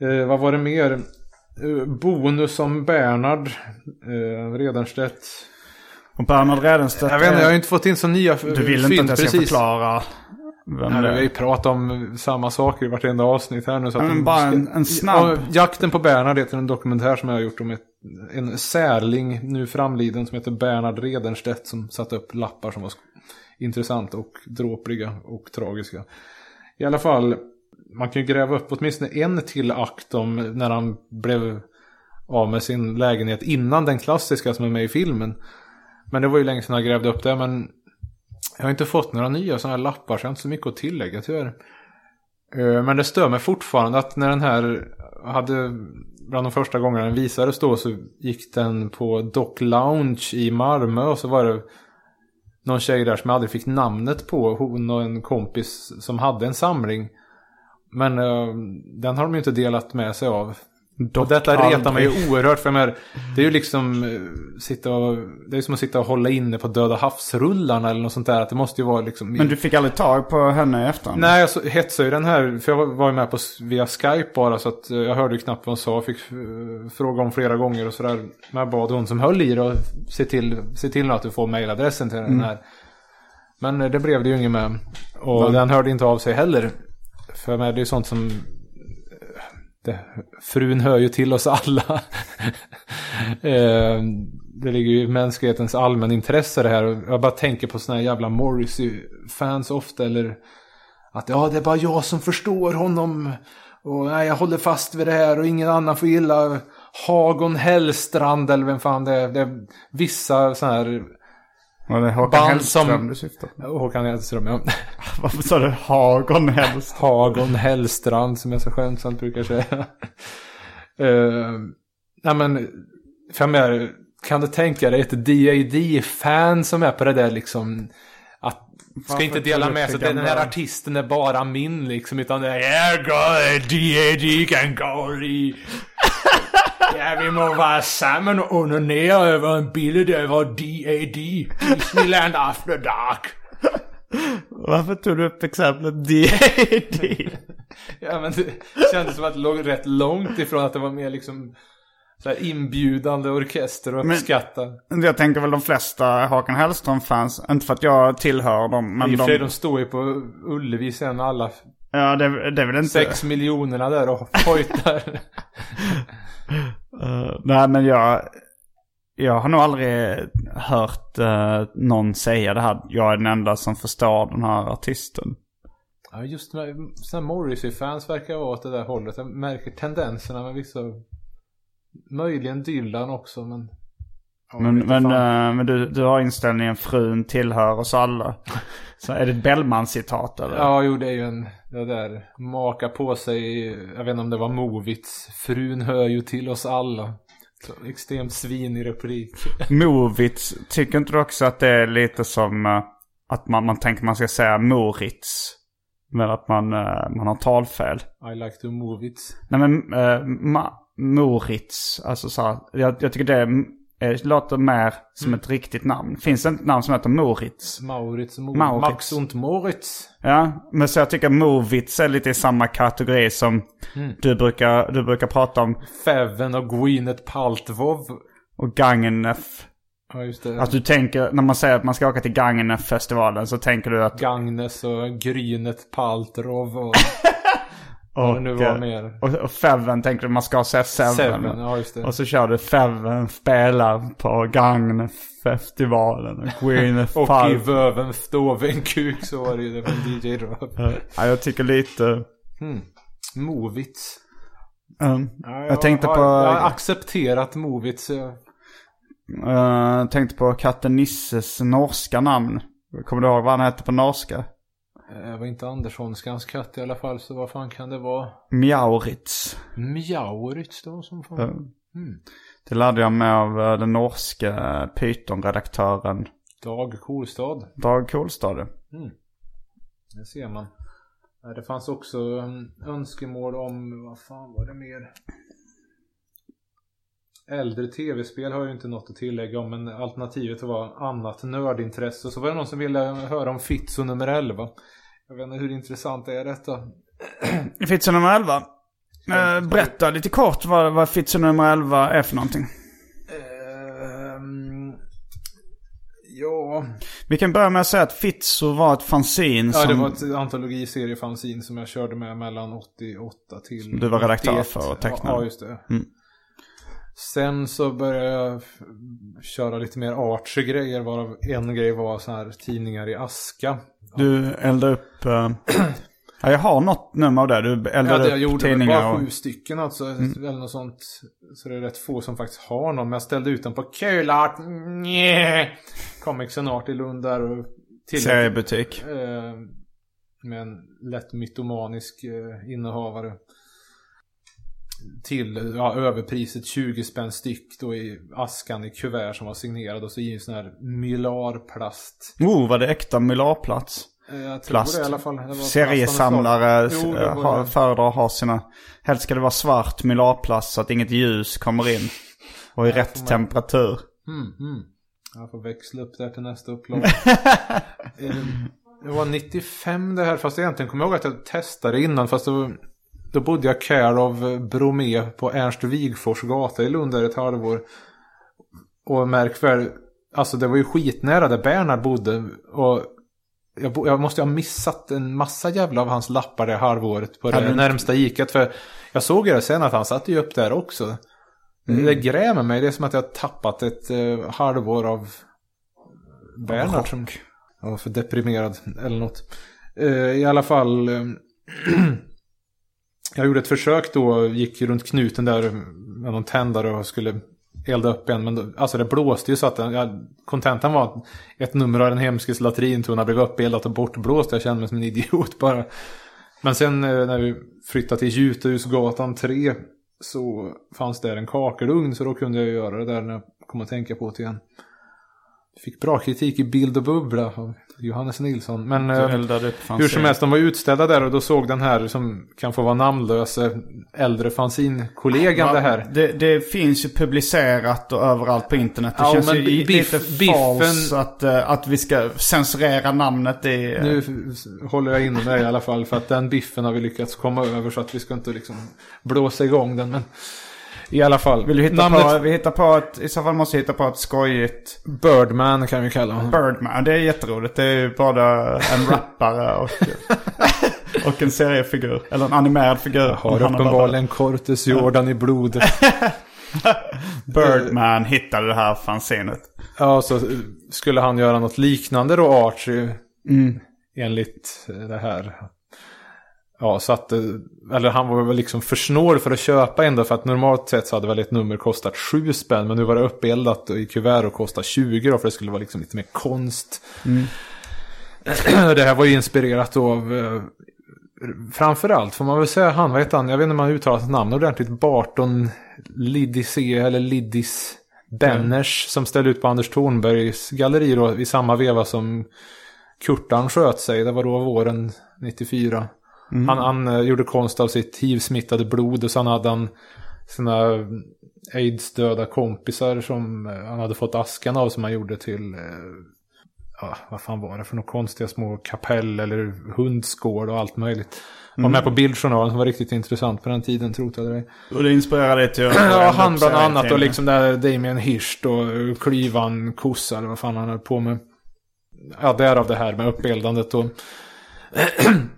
Eh, vad var det mer? Eh, bonus om Bernhard eh, Redenstedt. Och Bernhard Redenstedt... Jag vet inte, jag har ju inte fått in så nya Du vill inte fynd att jag ska precis. förklara vem Nej, det vi har ju är? pratat om samma saker i vartenda avsnitt här nu. Så men bara en- en snabb- Ja, Jakten på Bernhard heter en dokumentär som jag har gjort om ett, en särling nu framliden som heter Bernhard Redenstedt som satte upp lappar som var intressanta och dråpliga och tragiska. I alla fall, man kan ju gräva upp åtminstone en till akt om när han blev av med sin lägenhet innan den klassiska som är med i filmen. Men det var ju länge sedan jag grävde upp det. Men jag har inte fått några nya sådana här lappar så jag har inte så mycket att tillägga tyvärr. Eh, men det stör mig fortfarande att när den här hade, bland de första gångerna den visades då så gick den på Dock Lounge i Malmö och så var det någon tjej där som jag aldrig fick namnet på. Hon och en kompis som hade en samling. Men eh, den har de ju inte delat med sig av. och detta retar mig ju oerhört för menar, det är ju liksom eh, sitta och, det är som att sitta och hålla inne på Döda havsrullarna eller något sånt där. Att det måste ju vara liksom... Men du fick aldrig tag på henne i efterhand? Nej, jag så- hetsade ju den här, för jag var ju med på, via Skype bara så att eh, jag hörde ju knappt vad hon sa. Fick eh, fråga om flera gånger och sådär. Men jag bad hon som höll i det och se till, se till att du får mailadressen till den här. Men det blev det ju inget med. Och den hörde inte av sig heller. För mig, det är ju sånt som... Det, frun hör ju till oss alla. [laughs] Ehm, det ligger ju i mänsklighetens allmän intresse det här. Jag bara tänker på såna här jävla Morrissey-fans ofta. Eller att ja, det är bara jag som förstår honom. Och nej, jag håller fast vid det här och ingen annan får gilla Hagon Hellstrand eller vem fan det är. Det är vissa sådana här var det Håkan Band Hellström som- du syftade på? Håkan Hellström, ja. [laughs] Varför sa du Hagon Hellström? Hagon Hellstrand som jag så skämtsamt brukar säga. uh, [laughs] nej men, för jag menar, kan du tänka dig ett DAD-fan som är på det där liksom att ska Varför inte dela med sig den här artisten är bara min liksom utan det är yeah, God, DAD kan gå i Ja, vi må vara samman och onanera över en bild över DAD. Disneyland After Dark. Varför tog du upp exemplet D.A.D.? Ja men det kändes som att det låg rätt långt ifrån att det var mer liksom så här inbjudande orkester och Men- uppskatta. Jag tänker väl de flesta Håkan Hellström-fans, inte för att jag tillhör dem, I men och för sig, de... de står ju på Ullevi sen alla Ja, det, det är väl inte... sex miljonerna där och hojtar. [laughs] Uh, nej, men jag... Jag har nog aldrig hört uh, någon säga det här. Jag är den enda som förstår den här artisten. ja just med sådana Morrissey-fans verkar vara åt det där hållet. Jag märker tendenserna med vissa. Möjligen Dylan också men. Men, men, eh, men du, du har inställningen frun tillhör oss alla. [laughs] Så är det ett Bellman-citat eller? Ja, jo det är ju en, det där maka på sig, jag vet inte om det var Movits, frun hör ju till oss alla. Så extremt svinig replik. [laughs] Movits, tycker inte du också att det är lite som eh, att man, man tänker man ska säga Moritz? Men att man, eh, man har talfel. I like to move it. Nej men uh, ma, Moritz, alltså så här, jag, jag tycker det är Det låter mer som ett riktigt namn. Finns det inte ett namn som heter Moritz? Maurits, Mo- Maurits. Max und Moritz. Ja, men så jag tycker Movitz är lite i samma kategori som du, brukar, du brukar prata om. Feven och Gwyneth Paltrow. Och Gangnef. Ja, just det. Att du tänker, när man säger att man ska åka till Gagnef-festivalen så tänker du att... Gagnes och Grynet Paltrow och... [laughs] Och, nu var mer. och, och Feven tänker du man ska säga Seven. Seven, ja, just det. Och så kör du Feven spelar på Gagnef-festivalen. Och Gwyneth [laughs] Och i. Vöven stod en kuk så var det ju det med DJ Röv. Ja, jag tycker lite... Movits. Um, Ja, jag tänkte har, på... Jag har accepterat Movits. ja. Uh, tänkte på katten Nisses norska namn. Kommer du ihåg vad han hette på norska? Det var inte Anderssonskans katt i alla fall, så vad fan kan det vara? Mjauritz. Mjauritz då som fan. Det lärde jag mig av eh, den norska Python-redaktören Dag Kolstad. Dag Kolstad. Det ser man. Det fanns också um, önskemål om, vad fan var det mer? Äldre tv-spel har jag ju inte något att tillägga om, men alternativet var annat nördintresse. Så var det någon som ville höra om Fitzo nummer 11. Jag vet inte hur intressant är detta? [clears throat] Fitzo nummer 11. Eh, berätta lite kort vad, vad Fitzo nummer 11 är för någonting. Ehm, ja... Vi kan börja med att säga att Fitzo var ett fanzine Ja, som det var ett antologiseriefanzin som jag körde med mellan 88 till... du var redaktör 91. för och tecknade. Ja, just det. Mm. Sen så började jag köra lite mer artsy grejer, varav en grej var så här tidningar i aska. Du eldade upp... eh, [clears throat] ja, jag har något nummer av det. Du Ja, eldade det jag upp gjorde tidningar bara och... sju stycken alltså, eller något sånt. Så det är rätt få som faktiskt har någon. Men jag ställde ut den på Kul Art, Nje. Comics and Art i Lund där och till Seriebutik. Eh, med en lätt mytomanisk eh, innehavare. Till ja, överpriset 20 spänn styck då i askan i kuvert som var signerad och så i en sån här mylarplast. Oh, var det äkta mylarplats? Eh, Jag tror Plast. det i alla fall. Det var Seriesamlare. Jo, det eh, var har- det. föredrar att ha sina... Helst ska det vara svart mylarplast så att inget ljus kommer in. Och i rätt temperatur. Mm, mm. Jag får växla upp där till nästa upplag. [laughs] Eh, det var 95 det här, fast egentligen kommer jag ihåg att jag testade innan. Fast då, då bodde jag care of Bromé på Ernst Wigfors gata i Lund där ett halvår. Och märk väl, alltså det var ju skitnära där Bernhard bodde. Och jag, bo, jag måste ju ha missat en massa jävla av hans lappar det halvåret på det närmsta iket. För jag såg ju det sen att han satte ju upp där också. Mm. Det grämer mig. Det är som att jag har tappat ett uh, halvår av Bernhard. Som, jag var för deprimerad eller något. Eh, I alla fall. [clears throat] jag gjorde ett försök då. Gick runt knuten där med någon tändare och skulle elda upp en. Men då, alltså det blåste ju så att ja, kontentan var att ett nummer av den hemskes latrintunna blev uppeldat och bortblåst. Jag kände mig som en idiot [laughs] bara. Men sen eh, när vi flyttade till Jutehusgatan 3 så fanns där en kakelugn så då kunde jag göra det där när jag kom att tänka på det igen. Fick bra kritik i Bild och Bubbla av Johannes Nilsson. Men eh, hur som helst, de var utställda där och då såg den här som kan få vara namnlös eh, äldre fanzinkollegan det här. Det, det finns ju publicerat och överallt på internet. Det Ja, känns men ju biff- lite falskt att, eh, att vi ska censurera namnet i... Nu f- håller jag inne mig i alla fall för att den biffen har vi lyckats komma över så att vi ska inte liksom blåsa igång den. Men i alla fall. Vill du hitta namnet på, vi hittar på ett, i så fall måste vi hitta på ett skojigt Birdman kan vi kalla honom. Birdman. Det är jätteroligt. Det är ju både en rappare och, [laughs] och en seriefigur. Eller en animerad figur. Jag har uppenbarligen Cortes Jordan i blodet. [laughs] Birdman hittade det här fanzinet. Ja, så skulle han göra något liknande då, Archie. Mm. Enligt det här. Ja, så att, eh, eller han var väl liksom för snål för att köpa ändå. För att normalt sett så hade väl ett nummer kostat 7 spänn. Men nu var det uppeldat i kuvert och kostade 20 då. För det skulle vara liksom lite mer konst. [clears throat] det här var ju inspirerat av, eh, framförallt får man väl säga han, vad heter han? Jag vet inte om man uttalar hans namn ordentligt. Barton Lidisee eller Lidis Benners. Som ställde ut på Anders Thornbergs galleri då i samma veva som Kurtan sköt sig. Det var då våren 94. Han, han eh, gjorde konst av sitt hiv-smittade blod och sen hade han sina aids-döda kompisar som eh, han hade fått askan av som han gjorde till, eh, ja, vad fan var det för några konstiga små kapell eller hundsgård och allt möjligt. Var med på bildjournalen som var riktigt intressant på den tiden, tro det. Och det inspirerade dig till att... [clears throat] Ja, han bland annat och liksom där Damien Hirst och klyvan kossa eller vad fan han höll på med. Ja, därav det här med uppeldandet och... [clears throat]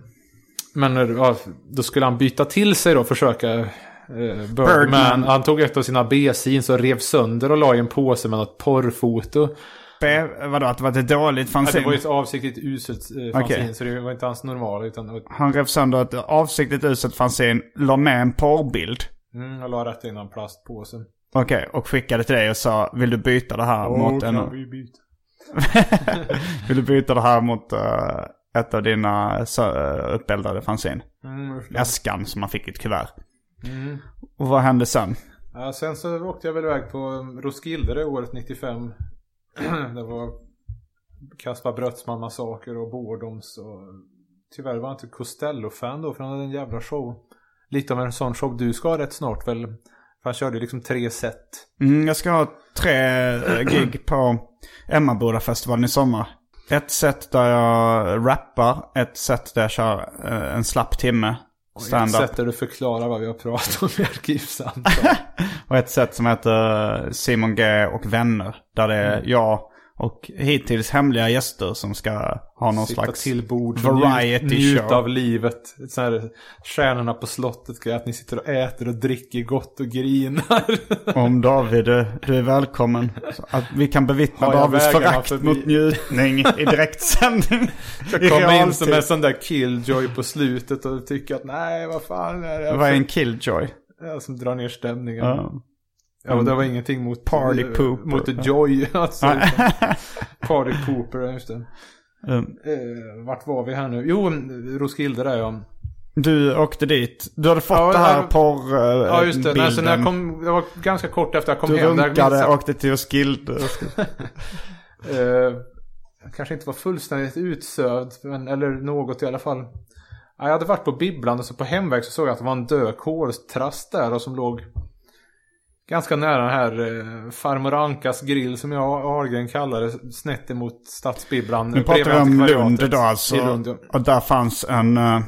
Men ja, då skulle han byta till sig då, försöka... Eh, Birdman. Birdman. Han tog ett av sina B-scenes och rev sönder och la i en påse med något porrfoto. B, vadå, att det var ett dåligt Ja, fanzine? det var ju ett avsiktligt uselt eh, fanzine, Okej. så det var inte hans normala utan... Han rev sönder ett avsiktligt uselt fanzine, la med en porrbild. Mm, jag la rätt in en plastpåse. Okej, och skickade till dig och sa vill du byta det här mot en... vi byta? [laughs] vill du byta det här mot eh, ett av dina uppeldade fanzine? Mm. Äskan som man fick i ett kuvert. Mm. Och vad hände sen? Ja, sen så åkte jag väl iväg på Roskilde det året 95. [clears throat] det var Kaspar Brötsman massaker och Bordoms och tyvärr var jag inte Costello-fan då för han hade en jävla show. Lite av en sån show du ska ha rätt snart väl? För han körde liksom tre set. Mm, jag ska ha tre eh, gig på Emmabodafestivalen i sommar. Ett set där jag rappar, ett set där jag kör eh, en slapp timme Ett stand-up. set där du förklarar vad vi har pratat om [laughs] i arkivsamtal. [laughs] Och ett set som heter Simon G och vänner. Där det är Mm. jag och hittills hemliga gäster som ska ha någon Sitta slags till bord variety njut, njut show. av livet. Så här, stjärnorna på slottet att ni sitter och äter och dricker gott och grinar. [laughs] Om David, du, du är välkommen. Så att vi kan bevittna Davids förakt mot njutning i direktsändning. [laughs] Jag kommer in som en sån där killjoy på slutet och tycker att nej vad fan är det? Vad är en killjoy? Ja, som drar ner stämningen. Ja. Ja, och det var ingenting mot Party eh, pooper. Mot the joy [laughs] alltså. Party pooper, just det. Mm. Eh, vart var vi här nu? Jo, Roskilde där ja. Du åkte dit. Du hade fått Ja, det här jag- porr eh, Ja just det, Nej, så när jag kom, det var ganska kort efter jag kom Du hem. minns runkade, jag- åkte till Roskilde. [laughs] Eh, kanske inte var fullständigt utsövd, men, eller något i alla fall. Ja, Jag hade varit på bibblan och så på hemväg så såg jag att det var en död koltrast där och som låg ganska nära den här eh, Farmor Ankas grill som jag och Ahlgren kallar det, snett emot stadsbibblan. Nu pratar vi om Lund då alltså. Lund. Och där fanns en, eh,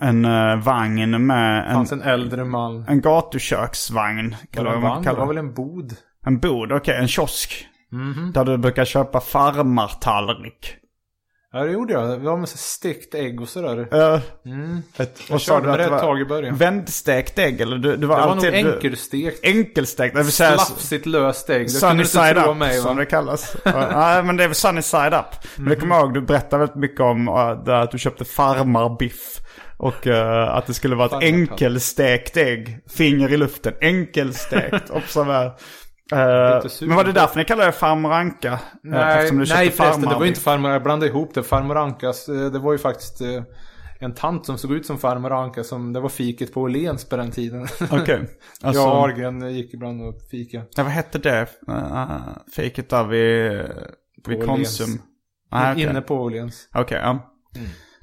en eh, vagn med en, fanns en äldre man. en gatuköksvagn. Kallar det man? Det var väl en bod? En bod, okej. en kiosk. Mhm. Där du brukar köpa farmartallrik. Ja det gjorde jag. Det var med så stekt ägg och sådär. Uh, Mm. ett, Jag körde med det ett tag i början. Vändstekt ägg eller? Du, du var Det var alltid... nog du- enkelstekt. Enkelstekt, det vill säga... Slafsigt löst ägg. Det Sunny side up mig som det kallas. Ja, Nej men det är väl sunny side up. Men det kommer jag ihåg, du berättade väldigt mycket om uh, att du köpte farmarbiff. Och uh, att det skulle vara ett enkelstekt ägg. Finger i luften, enkelstekt. [laughs] Observera. Sugen men var det därför ni kallade det farmor Anka? Eh, Nej, nej förresten, det var inte farmor, jag blandade ihop det. Farmor Ankas, eh, det var ju faktiskt eh, en tant som såg ut som farmor Anka som, det var fiket på Åhléns på den tiden. Okej. [laughs] Alltså, Jag och Ahlgren gick ibland och fika. ja, vad hette det? Uh, fiket där vid, vid. Konsum? Nej, okej. Inne på Åhléns. Okej, ja.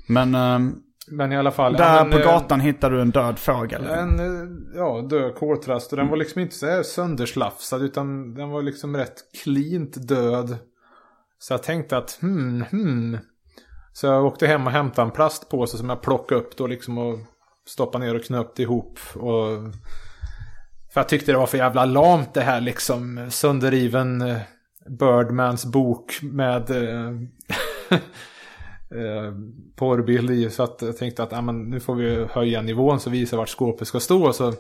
Men ehm, Men i alla fall. där ja, men, på eh, gatan hittade du en död fågel. En eh, ja, död koltrast och den var liksom inte så här sönderslafsad utan den var liksom rätt cleant död. Så jag tänkte att hmm, hmm. Så jag åkte hem och hämtade en plastpåse som jag plockade upp då liksom och stoppade ner och knöpt ihop. Och... För jag tyckte det var för jävla lamt det här liksom. Sönderriven eh, Birdmans bok med [laughs] eh, porrbild i. Så att jag tänkte att ah, men, nu får vi höja nivån så visar vart skåpet ska stå. Så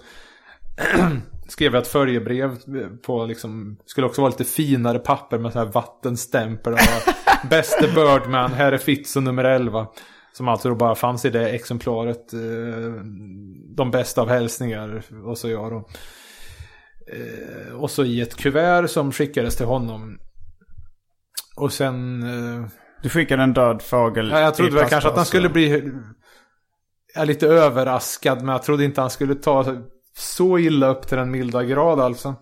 [clears throat] skrev jag ett följebrev på liksom, skulle också vara lite finare papper med så här vattenstämpel. [laughs] Bäste Birdman, här är Fitzo nummer 11. Som alltså då bara fanns i det exemplaret. Eh, de bästa av hälsningar. Och så jag då. Eh, och så i ett kuvert som skickades till honom. Och sen... Eh, du skickade en död fågel Ja, jag trodde väl kanske att han skulle bli lite överraskad. Men jag trodde inte han skulle ta så illa upp till den milda grad alltså.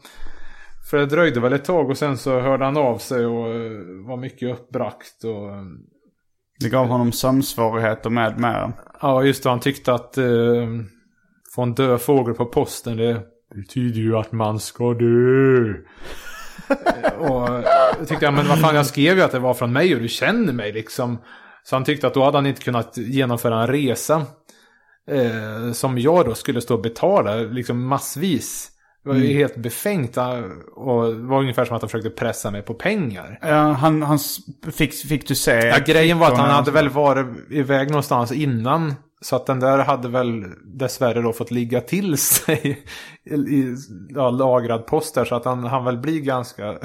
För det dröjde väl ett tag och sen så hörde han av sig och eh, var mycket uppbragt. Och, Det gav honom sömnsvårigheter med mera. ja, just det. Han tyckte att eh, få en död fågel på posten det betyder ju att man ska dö. [laughs] och jag tyckte, ja men vad fan, jag skrev ju att det var från mig och du känner mig liksom. Så han tyckte att då hade han inte kunnat genomföra en resa. Eh, som jag då skulle stå och betala liksom massvis. Det var ju helt befängt. eh, Och det var ungefär som att han försökte pressa mig på pengar. Ja, han, han fick, fick du se... Ja, grejen var att han hade väl varit iväg någonstans innan. Så att den där hade väl dessvärre då fått ligga till sig i, ja, lagrad post där. Så att han, han väl blir ganska...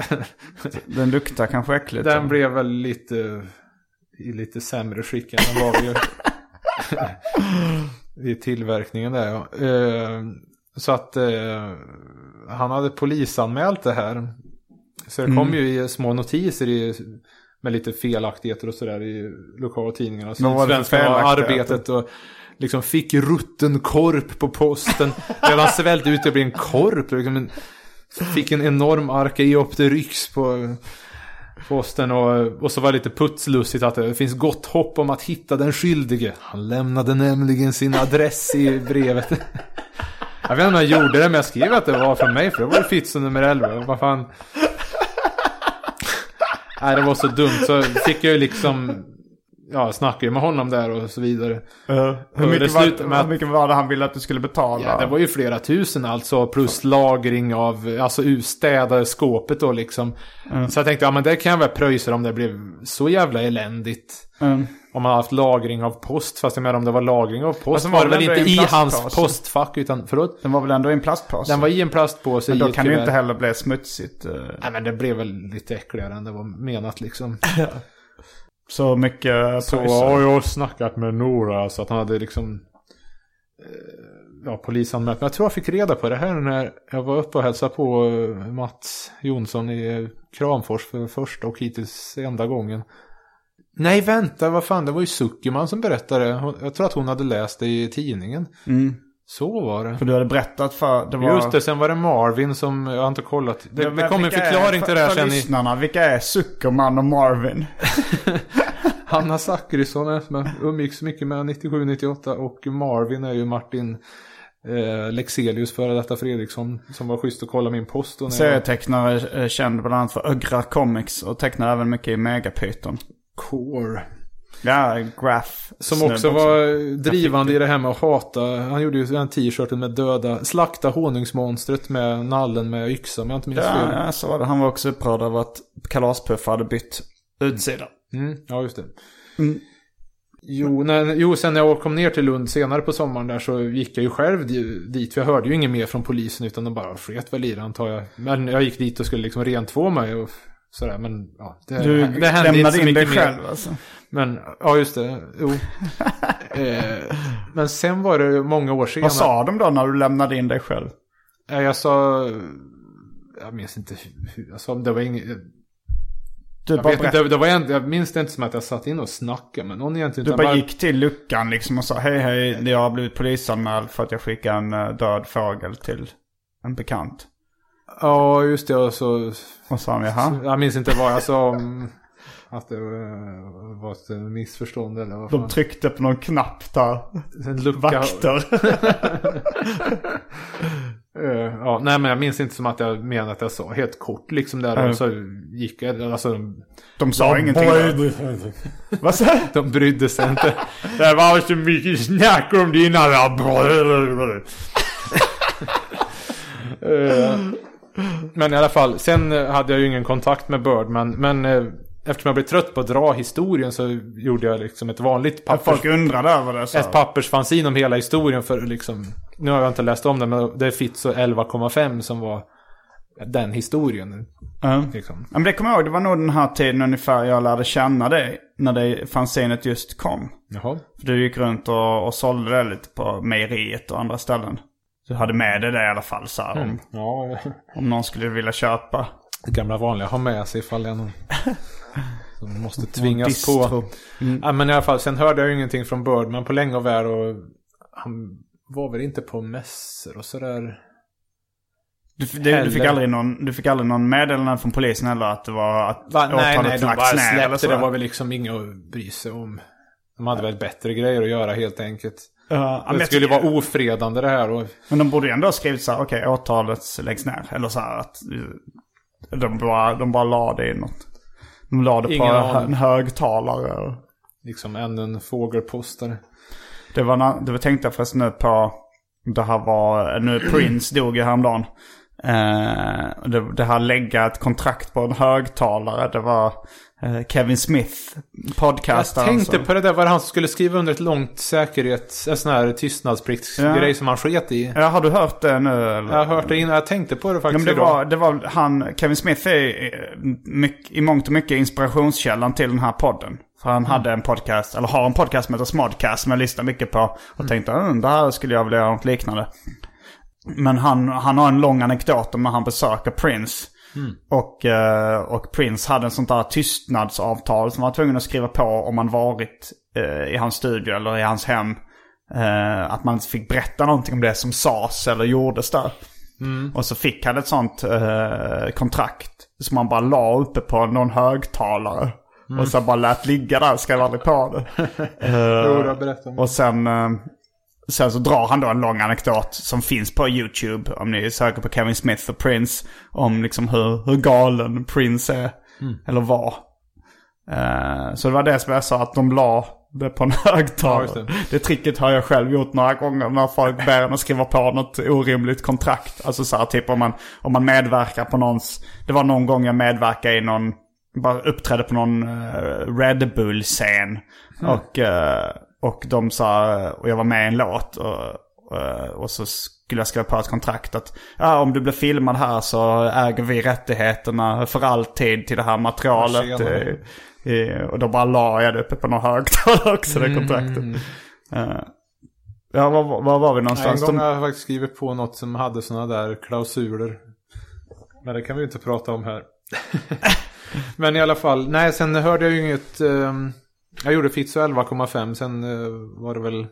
Den luktar kanske äckligt. den blev väl lite i lite sämre skick än den var vid, [laughs] vid tillverkningen där. Ja. Eh, så att eh, han hade polisanmält det här. Så det kom ju i små notiser i, med lite felaktigheter och sådär i det för Sydsvenskan och? Arbetet och liksom fick rutten korp på posten. Redan svällt ut det blir en korp. Liksom en, fick en enorm arkeopteryx på posten och, och så var det lite putslustigt att det finns gott hopp om att hitta den skyldige. Han lämnade nämligen sin adress i brevet. Jag vet inte om jag gjorde det men jag skrev att det var från mig för det var Fitzo nummer 11. Vad fan. Nej det var så dumt så fick jag ju liksom Ja snackade ju med honom där och så vidare. Hur Och det mycket, var, med hur mycket var det han ville att du skulle betala? Ja, det var ju flera tusen alltså. Plus lagring av, alltså städa skåpet då liksom. Så jag tänkte, ja men det kan jag väl pröjsa om det blev så jävla eländigt. Mm. Om man har haft lagring av post. Fast jag menar om det var lagring av post den var var det väl inte i hans postfack utan, förlåt? Den var väl ändå i en plastpåse? Den var i en plastpåse Men då kan det ju inte heller bli smutsigt. eh. Nej men det blev väl lite äckligare än det var menat liksom. [laughs] Så mycket Så har jag snackat med Nora så att han hade liksom eh, Ja, polisanmält. Men jag tror jag fick reda på det här när jag var uppe och hälsade på eh, Mats Jonsson i Kramfors för första och hittills enda gången. Nej, vänta, vad fan, det var ju Zuckerman som berättade. Jag tror att hon hade läst det i tidningen. Mm. Så var det. För du hade berättat för... Det var... Just det, sen var det Marvin som, jag har inte kollat. Det, Ja, det kom en vilka är- förklaring till det här för, sen för lyssnarna, vilka är Zuckerman och Marvin? [laughs] Hanna jag umgicks mycket med 97-98 och Marvin är ju Martin eh, Lexelius före detta Fredriksson som var schysst att kolla min post. När jag, Serietecknare eh, känd bland annat för Ögra Comics och tecknar även mycket i Megapyton. Core. Ja, Graph. Som också var drivande i det här med att hata. Han gjorde ju den t-shirten med döda, slakta honungsmonstret med nallen med yxa om jag inte minns Ja, fel. ja, så var det. Han var också upprörd över att Kalaspuff hade bytt utsida. Mm, ja, just det. Mm. Jo, när, jo, sen när jag kom ner till Lund senare på sommaren där så gick jag ju själv di- dit. För jag hörde ju inget mer från polisen utan de bara sket väl i det antar jag. Men jag gick dit och skulle liksom rentvå mig och sådär. Men ja, det, Du det hände lämnade in dig mer. själv alltså. Men, ja just det. Jo. [laughs] eh, men sen var det många år senare. Vad sa de då när du lämnade in dig själv? Eh, Jag sa... Jag minns inte hur jag sa. Det var inget... Du Jag, bara, vet det var, en- jag minns det inte som att jag satt in och snackade med någon egentligen. du utan bara gick till luckan liksom och sa hej hej, jag har blivit polisanmäld för att jag skickade en eh, död fågel till en bekant. Ja, just det. Och så, Och sa han jaha. jag minns inte vad jag sa om att det var var ett missförstånd eller vad De fan. tryckte på någon knapp där. En lucka. Vakter. [laughs] Eh, ja, nej men jag minns inte som att jag menade att jag sa helt kort liksom där. Nej. Och så gick jag, alltså. De sa ingenting. då. Vad sa? [laughs] De brydde sig inte. [laughs] Det var så mycket snack om dina Eh, Men i alla fall, sen eh, hade jag ju ingen kontakt med Birdman. Men eh, eftersom jag blev trött på att dra historien så gjorde jag liksom ett vanligt pappers, Folk undrade över det. Så. ett pappersfanzin om hela historien för liksom. Nu har jag inte läst om det men det är Fitzo 11,5 som var den historien. Ja. Liksom. Men det kommer jag ihåg, det var nog den här tiden ungefär jag lärde känna dig. När det fanzinet just kom. Jaha. För du gick runt och, och sålde det lite på mejeriet och andra ställen. Du hade med dig det i alla fall så här, om, Ja, om någon skulle vilja köpa. det gamla vanliga ha med sig ifall det är någon som måste tvingas på. Ja, men i alla fall, sen hörde jag ju ingenting från Birdman på länge och väl och han var väl inte på mässor och sådär. Du, det, du, fick aldrig någon, du fick aldrig någon meddelande från polisen heller att det var att Va, nej, nej, de bara släppte det. var väl liksom inget att bry sig om. De hade väl bättre grejer att göra helt enkelt. Men Det skulle vara ofredande det här. Och, Men de borde ju ändå ha skrivit så här, okej åtalet läggs ner. Eller så här att eh, de bara, de bara la det i något. De la det på Ingen aning. en högtalare. liksom ännu en fågelpostare. Det var, det var tänkte jag förresten nu på, det här var, nu Prince dog ju häromdagen. Eh, det, det här lägga ett kontrakt på en högtalare, det var eh, Kevin Smith, Jag podcastaren. tänkte som- på det där, var det han som skulle skriva under ett långt säkerhets... En sån här tystnadspliktsgrej som han sket i. Ja, har du hört det nu eller? Jag har hört det innan, jag tänkte på det Ja, faktiskt men det, idag. var, det var han, Kevin Smith är eh, mycket, i mångt och mycket inspirationskällan till den här podden. För han hade en podcast, eller har en podcast som heter Smodcast som jag lyssnar mycket på. Och tänkte, mm, det här skulle jag vilja göra något liknande. Men han, han har en lång anekdot om när han besöker Prince. Och, eh, och Prince hade en sånt där tystnadsavtal som han var tvungen att skriva på om man varit eh, i hans studio eller i hans hem. Eh, att man inte fick berätta någonting om det som sades eller gjordes där. Och så fick han ett sånt kontrakt som man bara la uppe på någon högtalare. Och så bara lät ligga där, skrev aldrig på det. [laughs] Det. och sen, eh, sen så drar han då en lång anekdot som finns på YouTube. Om ni söker på Kevin Smith och Prince. Om liksom hur, hur galen Prince är. Eller var. Eh, så det var det som jag sa att de la det på en [laughs] högtalare. just det. det. tricket har jag själv gjort några gånger när folk ber en att skriva på något orimligt kontrakt. Alltså så här typ om man, om man medverkar på någons... Det var någon gång jag medverkade i någon... Bara uppträdde på någon eh, Red Bull-scen. Och, eh, och de sa... Och jag var med i en låt. Och, eh, och så skulle jag skriva på ett kontrakt att ja, om du blir filmad här så äger vi rättigheterna för alltid till det här materialet. Eh, och då bara la jag det uppe på någon högtalare också, det kontraktet. Eh, ja, var, var var vi Nej, en någonstans? gång har jag faktiskt skrivit på något som hade sådana där klausuler. Men det kan vi ju inte prata om här. [laughs] Men i alla fall, nej sen hörde jag ju inget. ehm, jag gjorde Fitzo 11,5 sen eh, var det väl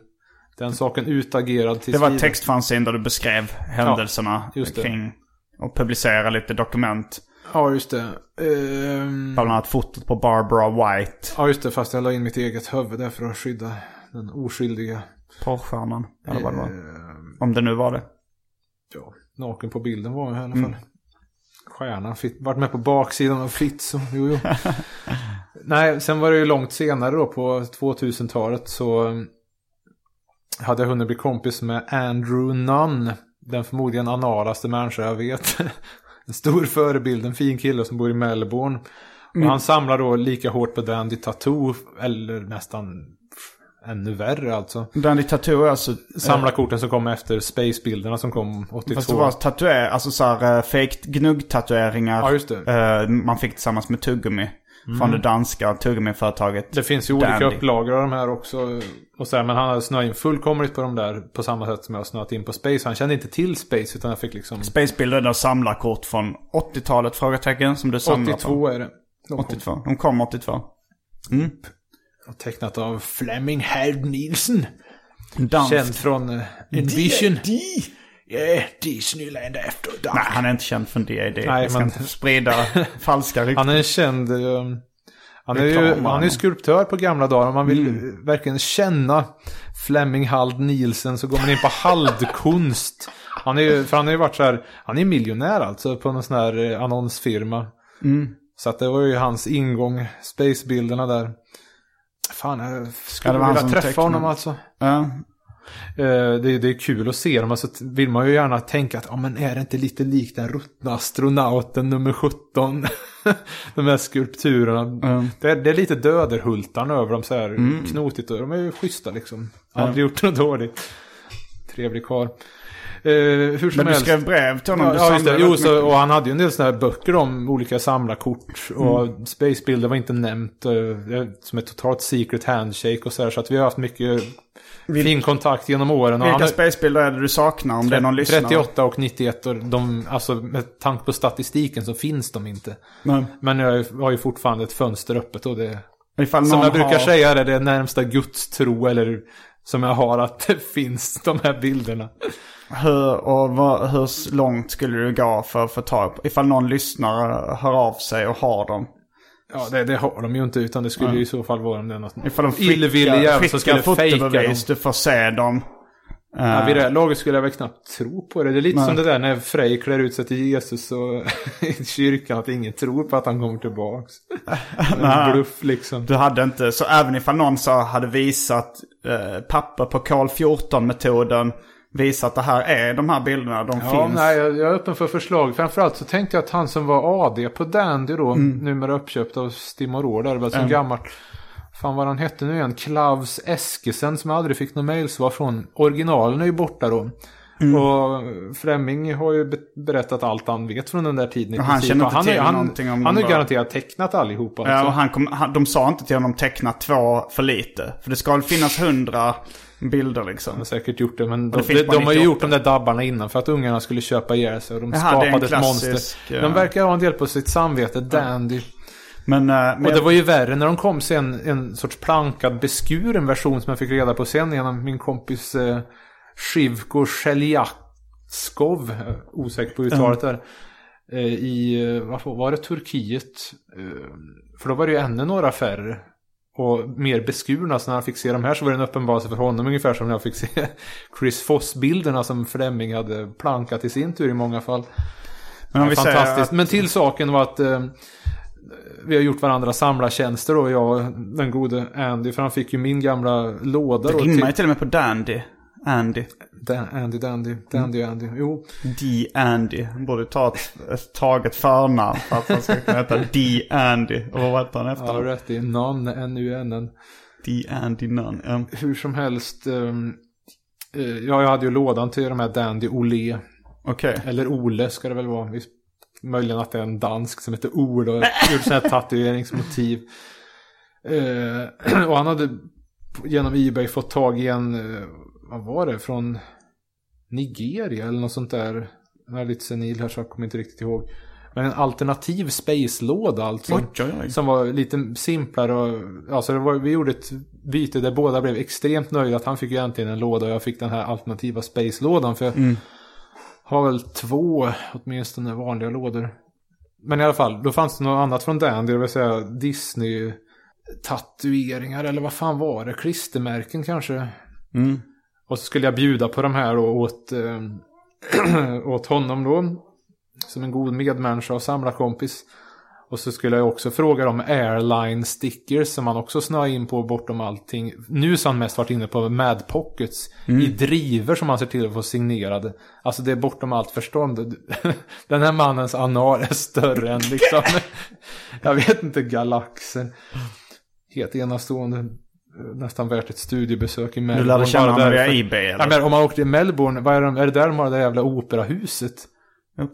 den saken utagerad till det var ett textfanzine där du beskrev händelserna det. kring och publicerade lite dokument. Ja, just det. Ehm, Bland annat fotot på Barbara White, ja, just det. Fast jag la in mitt eget huvud där för att skydda den oskyldiga. porrstjärnan. Eller vad det var. ehm, Om det nu var det. ja, naken på bilden var jag i alla fall. Stjärnan, fit, vart med på baksidan av Fritz. Jo, jo. [laughs] Nej, sen var det ju långt senare då på 2000-talet så hade jag hunnit bli kompis med Andrew Nunn. Den förmodligen analaste människa jag vet. [laughs] En stor förebild, en fin kille som bor i Melbourne. Och han samlar då lika hårt på Dandy Tattoo, eller nästan ännu värre alltså. Dandy Tattoo är alltså... Samlarkorten som kom efter Space-bilderna som kom 82. Fast det var tatuer, alltså såhär uh, fake gnugg-tatueringar. Ja, just det. eh, man fick tillsammans med tuggummi. Från det danska tuggummi-företaget. Det finns ju olika Dandy. upplagor av de här också. Och så här, men han hade snöat in fullkomligt på de där på samma sätt som jag har snöat in på Space. Han kände inte till Space utan jag fick liksom... Spacebilder är då samlarkort från 80-talet? Frågetecken som du samlar 82 på. är det. De kom. 82. De kom 82. Och Tecknat av Fleming Herd Nielsen. Dansk. Känd från uh, Envision. Ja, Disneyland After Dark. Nej, han är inte känd från DAD. Nej, Jag ska men- inte sprida [laughs] falska rykten. Han är känd... um, han är ju han är skulptör på gamla dagar. Om man vill eh, verkligen känna Flemming Hald Nielsen så går man in på Haldkonst. Han är ju, för han har ju varit så här, han är miljonär alltså på någon sån här eh, annonsfirma. Så att det var ju hans ingång, spacebilderna där. Fan, jag skulle Ja, det vilja träffa tecknade. honom alltså. Ja. Eh, Det, det är kul att se dem. Alltså, vill man ju gärna tänka att ja, men är det inte lite likt den ruttna astronauten nummer 17? [laughs] de här skulpturerna. Mm. Det, är, det är lite döderhultarna över dem så här knotigt. Och de är ju schyssta liksom. Aldrig gjort något dåligt. Trevlig karl. Eh, hur som Men du helst. skrev brev till honom. Ja, just det. Jo, så, och han hade ju en del sådana här böcker om olika samlarkort. Och Mm. Spacebilder var inte nämnt. eh, Som ett totalt secret handshake och så här. Så att vi har haft mycket fin kontakt genom åren. Och han Vilka är- är det du saknar om det är någon lyssnare? 38 och 91 och de, alltså med tanke på statistiken så finns de inte. Men, Men jag har ju fortfarande ett fönster öppet och det, som jag brukar har... säga är det det närmsta gudstro eller som jag har att det [laughs] finns de här bilderna. Hur, och vad, hur långt skulle du gå för att få tag på? Ifall någon lyssnare hör av sig och har dem. Ja, det, det har de ju inte utan det skulle ju i så fall vara om det är något Ifall de illvillig som skulle fejka dem. du får se dem. Ja, vid det här laget skulle jag väl knappt tro på det. Det är lite Nej. som det där när Frej klär ut sig till Jesus och [laughs] i kyrkan att ingen tror på att han kommer tillbaks. en bluff liksom. Du hade inte, så även ifall någon så hade visat eh, papper på kol 14-metoden, visat det här är de här bilderna, de Ja, finns. nej, jag, jag är öppen för förslag. Framförallt så tänkte jag att han som var AD på Dandy då, numera uppköpt av Stimoror där, väl som Mm. gammalt. Fan vad han hette nu igen, Klaus Eskesen som jag aldrig fick något mejlsvar från. Originalen är ju borta då. Mm. Och Fleming har ju be- berättat allt han vet från den där tiden han princip. känner inte han, är- till han, någonting om Han har ju garanterat tecknat allihopa. Ja, alltså. och han kom, han, de sa inte till honom teckna två för lite. För det ska väl finnas hundra bilder liksom. Han har säkert gjort det, men det de, finns de, de har ju 98. gjort de där dabbarna innan för att ungarna skulle köpa ihjäl sig. Och de Jaha, det skapade ett monster. ja. De verkar ha en del på sitt samvete, Dandy. Men, eh, men Och det var ju värre när de kom sen en sorts plankad beskuren version som jag fick reda på sen genom min kompis eh, Shivko Sheljakskov. eh, Osäker på uttalet där. Eh, I, eh, vad var det, Turkiet? Eh, för då var det ju ännu några färre. Och mer beskurna, så när han fick se de här så var det en uppenbarelse för honom. Ungefär som när jag fick se Chris Foss-bilderna som Fleming hade plankat i sin tur i många fall. men vi Fantastiskt. att, Men till saken var att eh, vi har gjort varandra samlartjänster då, jag och den gode Andy. För han fick ju min gamla låda det rimmar ju till och med på Dandy. Andy. Dan, Andy, Dandy, Dandy, Andy. Jo. D. Andy. Han borde ta ett, taget förnamn för att han ska kunna heta D. Andy. Och vad hette han efter? Har rätt i någon, N-U-N-N. D. Andy Nunn. Ja. Hur som helst. eh, ja, jag hade ju lådan till de här Dandy Olé. Okej. Eller Ole ska det väl vara. Möjligen att det är en dansk som heter Ole och [laughs] gjort sådana här tatueringsmotiv. Eh, [clears throat] och han hade genom Ebay fått tag i en, eh, vad var det, från Nigeria eller något sånt där. Jag är lite senil här så jag kommer inte riktigt ihåg. Men en alternativ space-låda alltså. Oj, oj, oj. Som var lite simplare och, alltså det var, vi gjorde ett byte där båda blev extremt nöjda. Att han fick ju äntligen en låda och jag fick den här alternativa space-lådan. För jag har väl två åtminstone vanliga lådor. Men i alla fall, då fanns det något annat från Dandy, det vill säga Disney tatueringar eller vad fan var det? Klistermärken kanske. Mm. Och så skulle jag bjuda på de här då åt, eh, [clears throat] åt honom då. Som en god medmänniska och samlarkompis. Och så skulle jag också fråga om airline stickers som han också snöade in på bortom allting. Nu så har han mest varit inne på Mad Pockets. I driver som han ser till att få signerade. Alltså det är bortom allt förstånd. [laughs] Den här mannens anal är större än liksom, [laughs] jag vet inte, galaxen. Helt enastående. Nästan värt ett studiebesök i Melbourne. Du lärde känna honom via. Ebay Ja, eller? men om man åkte till Melbourne, vad är, de, är det där de har det där jävla operahuset?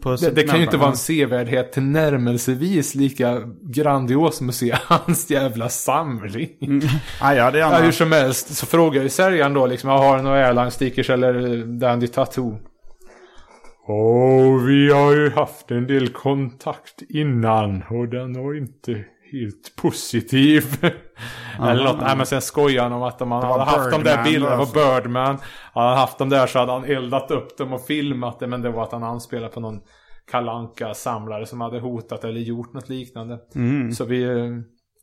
På Det, det kan ju inte vara en sevärdhet tillnärmelsevis lika grandios som att se [laughs] hans jävla samling. Ah, ja, det är Ja, hur som helst så frågar ju säljaren då liksom, har du några airline stickers eller Dandy Tattoo? Åh, vi har ju haft en del kontakt innan och den var inte helt positiv. [laughs] Eller något. Nej men sen skojar han om att om han var hade haft de där Birdman bilderna på Birdman. Hade han haft dem där så hade han eldat upp dem och filmat det. Men det var att han anspelade på någon kalanka samlare som hade hotat eller gjort något liknande. Så vi eh,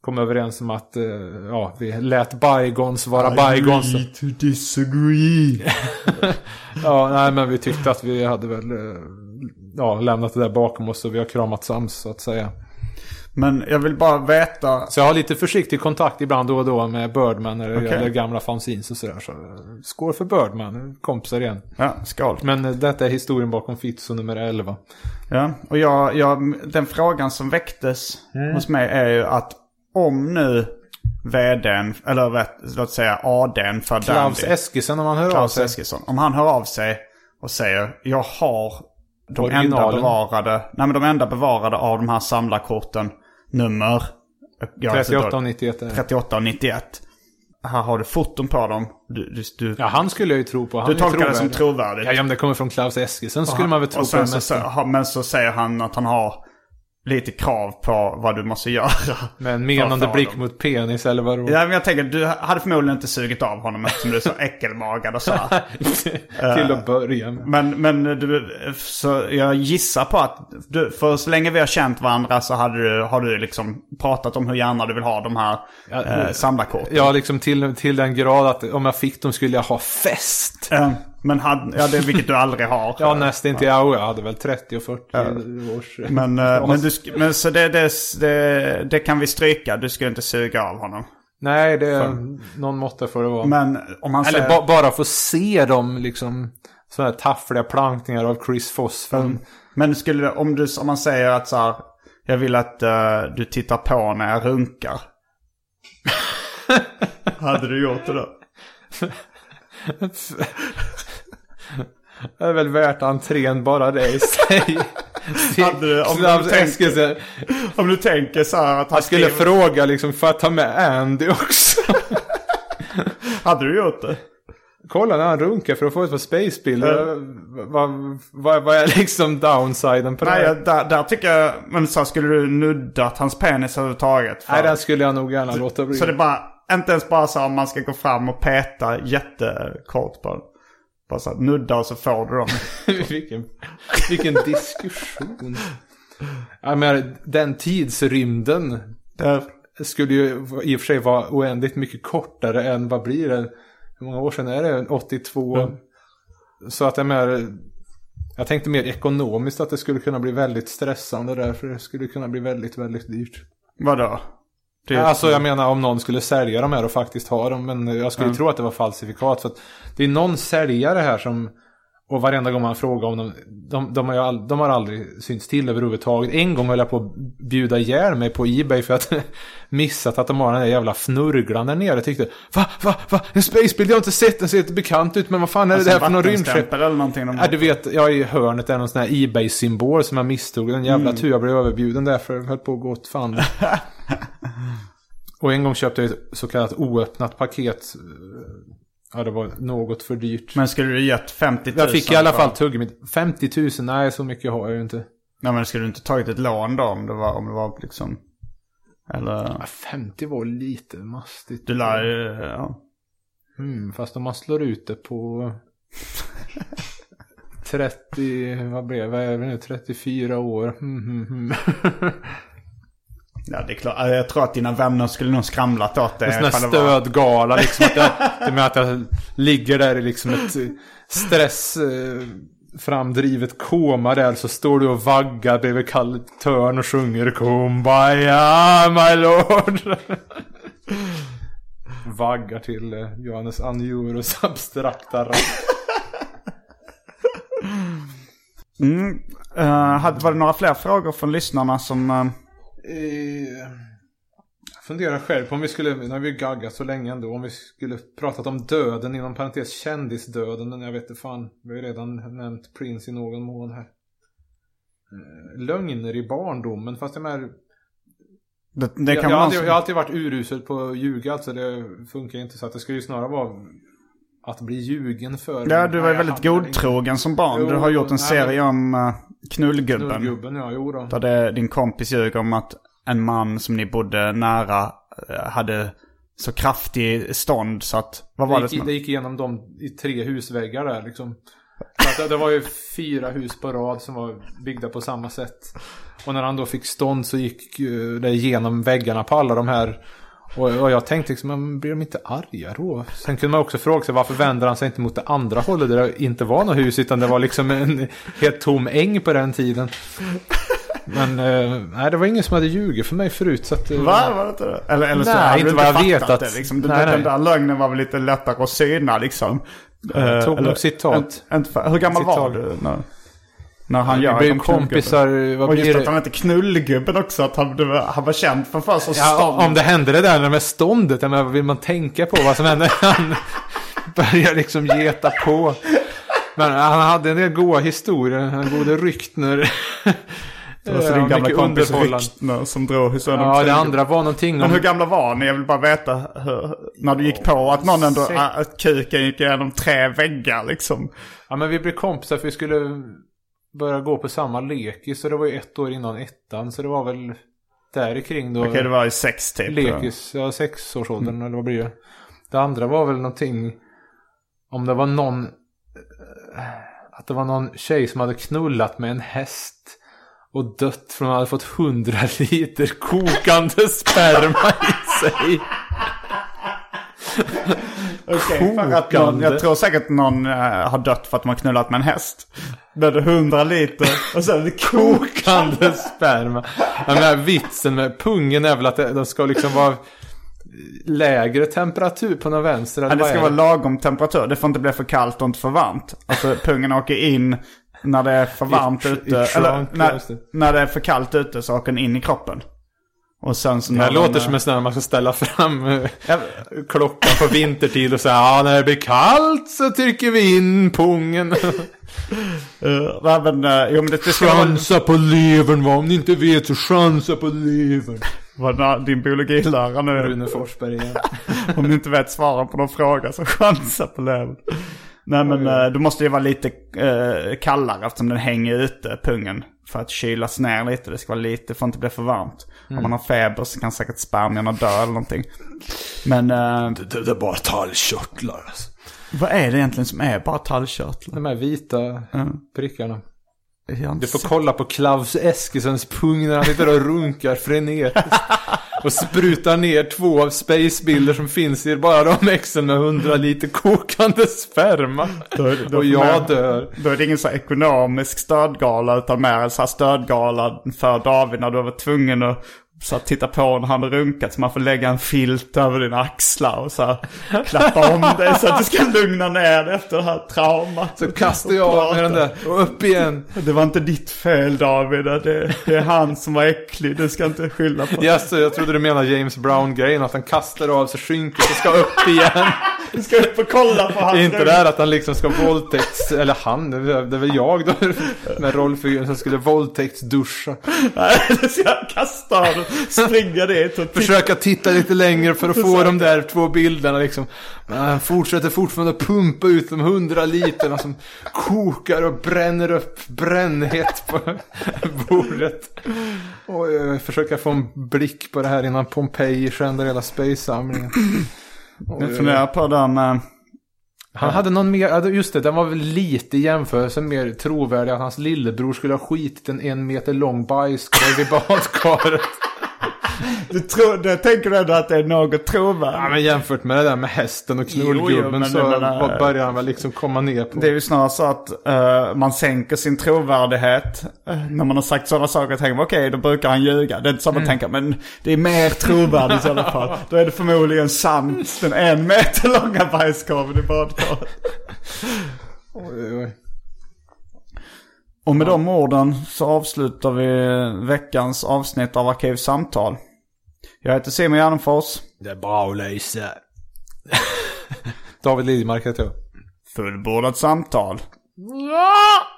kom överens om att eh, ja, vi lät bygons vara bygons. to disagree. [laughs] Ja, nej men vi tyckte att vi hade väl eh, ja, lämnat det där bakom oss och vi har kramat sams så att säga. Men jag vill bara veta. Så jag har lite försiktig kontakt ibland då och då med Birdman det Okej. gäller gamla fanzines och sådär. Så skål för Birdman, kompisar igen. Ja, skål. Men eh, detta är historien bakom Fitzo nummer 11. Ja, och jag, jag, den frågan som väcktes hos mig är ju att om nu vdn, eller låt säga ADn för Klaus Dandy, Eskilsson om han hör av Klaus sig. Eskilsson, om han hör av sig och säger jag har de enda bevarade, nej men de enda bevarade av de här samlarkorten, nummer jag vet inte 38 då, och 91. är det. 38 och 91. Här har du foton på dem. Du, du, du, Ja, han skulle jag ju tro på. Han du tolkar det som trovärdig. trovärdigt. Ja, men det kommer från Klaus Eskilsson skulle man väl tro på så, så, Men så säger han att han har lite krav på vad du måste göra. Med en menande blick dem. mot penis eller vad Ja, men jag tänker du hade förmodligen inte sugit av honom eftersom du är så äckelmagad och så. [laughs] Till att börja med. Men, men du, så jag gissar på att du, för så länge vi har känt varandra så hade du, har du liksom pratat om hur gärna du vill ha de här Ja, eh, samlarkorten. Ja, liksom till, till den grad att om jag fick dem skulle jag ha fest. Eh, men hade, ja, det, vilket du aldrig har. Ja, nästan inte. Ja, jag hade väl 30 och 40 års... Men, eh, men, du, men så det, det, det, det kan vi stryka. Du ska inte suga av honom. Nej, det är någon måtta får det vara. Men om man Eller säger... ba, bara få se dem liksom. Sådana här taffliga plankningar av Chris Foss. Mm. Men skulle om, du, om man säger att så här, jag vill att eh, du tittar på när jag runkar. [laughs] Hade du gjort det då? [laughs] Det är väl värt entrén bara det i sig. [laughs] Hade du, om, du tänker, om du tänker så här att han Jag skulle skriver- fråga liksom, får jag ta med Andy också? [laughs] Hade du gjort det? Kolla när han runkar för att få ett par spacebilder. Vad, vad, vad är liksom downsiden på det? Nej, där, där tycker jag... Men så här, skulle du nuddat hans penis överhuvudtaget? För- Nej, den skulle jag nog gärna låta bli. Så det är bara, inte ens bara så om man ska gå fram och peta jättekort på den. Bara så här, nudda och så får du dem. [laughs] vilken, vilken diskussion. Jag menar, den tidsrymden Det, skulle ju i och för sig vara oändligt mycket kortare än vad blir det? Hur många år sedan är det? 82? Så att jag menar, jag tänkte mer ekonomiskt att det skulle kunna bli väldigt stressande där. För det skulle kunna bli väldigt, väldigt dyrt. vadå? Det, Alltså jag menar om någon skulle sälja de här och faktiskt ha dem. Men jag skulle tro att det var falsifikat. Att det är någon säljare här som... Och varenda gång man frågar om dem. De, de, har, all, de har aldrig synts till överhuvudtaget. En gång höll jag på att bjuda ihjäl mig på Ebay för att [laughs] missat att de har den där jävla fnurglan där nere. Jag tyckte va, va, va, en spacebild jag har inte sett. Den ser inte bekant ut. Men vad fan är det alltså, där för någon rymdskepp? eller någonting. De, Ja, du vet, jag i hörnet är någon sån här Ebay-symbol som jag misstog. En jävla tur jag blev överbjuden därför jag höll på att gå åt fan. [laughs] Och en gång köpte jag ett så kallat oöppnat paket. Ja, det var något för dyrt. Men skulle du gett 50 000? jag fick i alla fall tuggummi. 50 000, nej så mycket har jag ju inte. Nej men skulle du inte tagit ett lån då om det var, om det var liksom... Eller... Ja, 50 var lite mastigt. Du lär ju... Ja. Mm, fast om man slår ut det på [laughs] 30, vad blev det nu, 34 år. Mm, mm, mm. [laughs] ja det är klart. Jag tror att dina vänner skulle nog skramlat åt det. En sån här det var- stödgala liksom. Att jag, [laughs] det med att jag ligger där i liksom ett eh, stress eh, framdrivet koma där. Så står du och vaggar bredvid Kalle Törn och sjunger Kumbaya my lord. [laughs] Vaggar till eh, Johannes Anjurus [laughs] abstrakta rap. Mm. Hade, var det några fler frågor från lyssnarna som... eh, Eh, Jag funderar själv på om vi skulle, nu har vi gaggat så länge ändå, om vi skulle pratat om döden inom parentes kändisdöden. Men jag vet inte fan, vi har ju redan nämnt Prince i någon mån här. Eh, Lögner i barndomen, fast jag menar, det, det jag, kan jag, har alltid, jag har alltid varit urusel på att ljuga, alltså det funkar inte så att det ska ju snarare vara att bli ljugen för. Ja, du var väldigt godtrogen som barn. Jo, du har gjort en nej, serie om uh, Knullgubben. Knullgubben, ja, jo då. Där det, din kompis ljuger om att en man som ni bodde nära eh, hade så kraftig stånd så att... Vad var det, det, gick, som... det gick igenom de i tre husväggar där liksom. Så att det, det var ju fyra hus på rad som var byggda på samma sätt. Och när han då fick stånd så gick det igenom väggarna på alla de här. Och, och jag tänkte liksom, men blir de inte arga då? Sen kunde man också fråga sig varför vänder han sig inte mot det andra hållet där det inte var något hus utan det var liksom en helt tom äng på den tiden. Men eh, nej, det var ingen som hade ljugit för mig förut så att... eh, Va? Var det inte det? Eller, eller så Nej, hade inte vad jag fattat vetat. Det, liksom. den, Nej, den nej. där lögnen var väl lite lättare att syna liksom. Jag tog Eh, nog citat. Inte för, hur gammal var Citat. du? När, när han Vi gör knullgubben? kompisar, vad Och blir just det? att han hette Knullgubben också. Att han, han var känd för först Ja, stånd. om det hände det där med ståndet, menar, vad vill man tänka på vad som hände? [laughs] Han börjar liksom geta på. Men han hade en del goda historier. Han gode Ryktner. Och [laughs] så Ja, din gamla kompis. Ryktner som drog historien om Ja, det andra var någonting Men om... hur gamla var ni? Jag vill bara veta hur, när du gick på att någon ändå, att kuken gick igenom tre väggar liksom. Ja, men vi blev kompisar för vi skulle började gå på samma lekis. Så det var ju ett år innan ettan. Så det var väl där kring då. Okej, det var i sex typ. Lekis, ja sexårsåldern eller vad blir det? Det andra var väl någonting. Om det var någon. eh, Att det var någon tjej som hade knullat med en häst. Och dött för hon hade fått 100 [laughs] liter kokande sperma i sig. [laughs] Okej, för att någon, jag tror säkert någon eh, har dött för att de har knullat med en häst. Det 100 liter och sen. Kokande sperma. Den här vitsen med pungen är väl att det, ska liksom vara lägre temperatur på den vänster. eller Ja, det ska vara lagom temperatur. Det får inte bli för kallt och inte för varmt. Alltså pungen åker in när det är för varmt I- i ute. Eller trunk, när, när det är för kallt ute så åker den in i kroppen. Och sen så Det här låter eh, som en sån där man ska ställa fram eh, Ja, klockan på vintertid och säga ja när det blir kallt så trycker vi in pungen. [laughs] eh, även, eh, jo men det, det ska chansa på levern va, om ni inte vet så chansa på levern. Vad din biologilärare nu. Rune Forsberg igen. [laughs] Om du inte vet svaren på någon fråga så chansa på levern. Nej men eh, du måste ju vara lite eh, kallare eftersom den hänger ute, pungen. För att kylas ner lite. Det ska vara lite, det får inte bli för varmt. Om man har feber så kan säkert spermierna dö eller någonting. Men eh, Det, det är bara talgkörtlar alltså. vad är det egentligen som är bara tallkörtlar? De här vita prickarna. Har inte Du får sett- kolla på Klaus Eskilssons pung när han sitter och runkar frenetiskt. [laughs] Och sprutar ner två av spacebilder som finns i bara de exen med 100 liter kokande sperma. Då då och jag man- dör. Då är det ingen så ekonomisk stödgala utan mer en så här stödgala för David när du var tvungen att så här, titta på när han har runkat så man får lägga en filt över dina axlar och så här, klappa om dig så att du ska lugna ner dig efter det här traumat. Så kastar jag av mig den där och upp igen. Det var inte ditt fel David, det, det är han som var äcklig, du ska inte skylla på Yes, jag trodde du menade James Brown-grejen, att han kastar av sig skynket och ska upp igen. Du ska upp och kolla på hans Inte det här att han liksom ska våldtäkts... Eller han, det är det väl jag då. Med rollfiguren som skulle våldtäktsduscha. Nej, det ska jag kasta av springa dit och. Försöka titta lite längre för att få de där två bilderna liksom. Men han fortsätter fortfarande att pumpa ut de hundra literna som kokar och bränner upp brännhet på bordet. Och jag försöker få en blick på det här innan Pompeji skändar hela space-samlingen. Jag funderar på det med... Han hade någon mer, just det, den var väl lite i jämförelse mer trovärdig att hans lillebror skulle ha skitit en en meter lång bajskorv i badkaret. [laughs] Du tror, det tänker du ändå att det är något trovärdigt? Ja men jämfört med det där med hästen och knullgubben så menar- var- börjar han väl liksom komma ner på. Det är ju snarare så att eh, man sänker sin trovärdighet. eh, när man har sagt sådana saker och tänker man okej då brukar han ljuga. Det är inte så man tänker men det är mer trovärdigt i alla fall. [laughs] Då är det förmodligen sant. Den en meter långa bajskorven i badkaret. Oj, oj. Och med de orden så avslutar vi veckans avsnitt av Arkivsamtal. Jag heter Simon Gärdenfors. Det är bra läsa. [laughs] David Lidmark heter jag. Fullbordat samtal. Even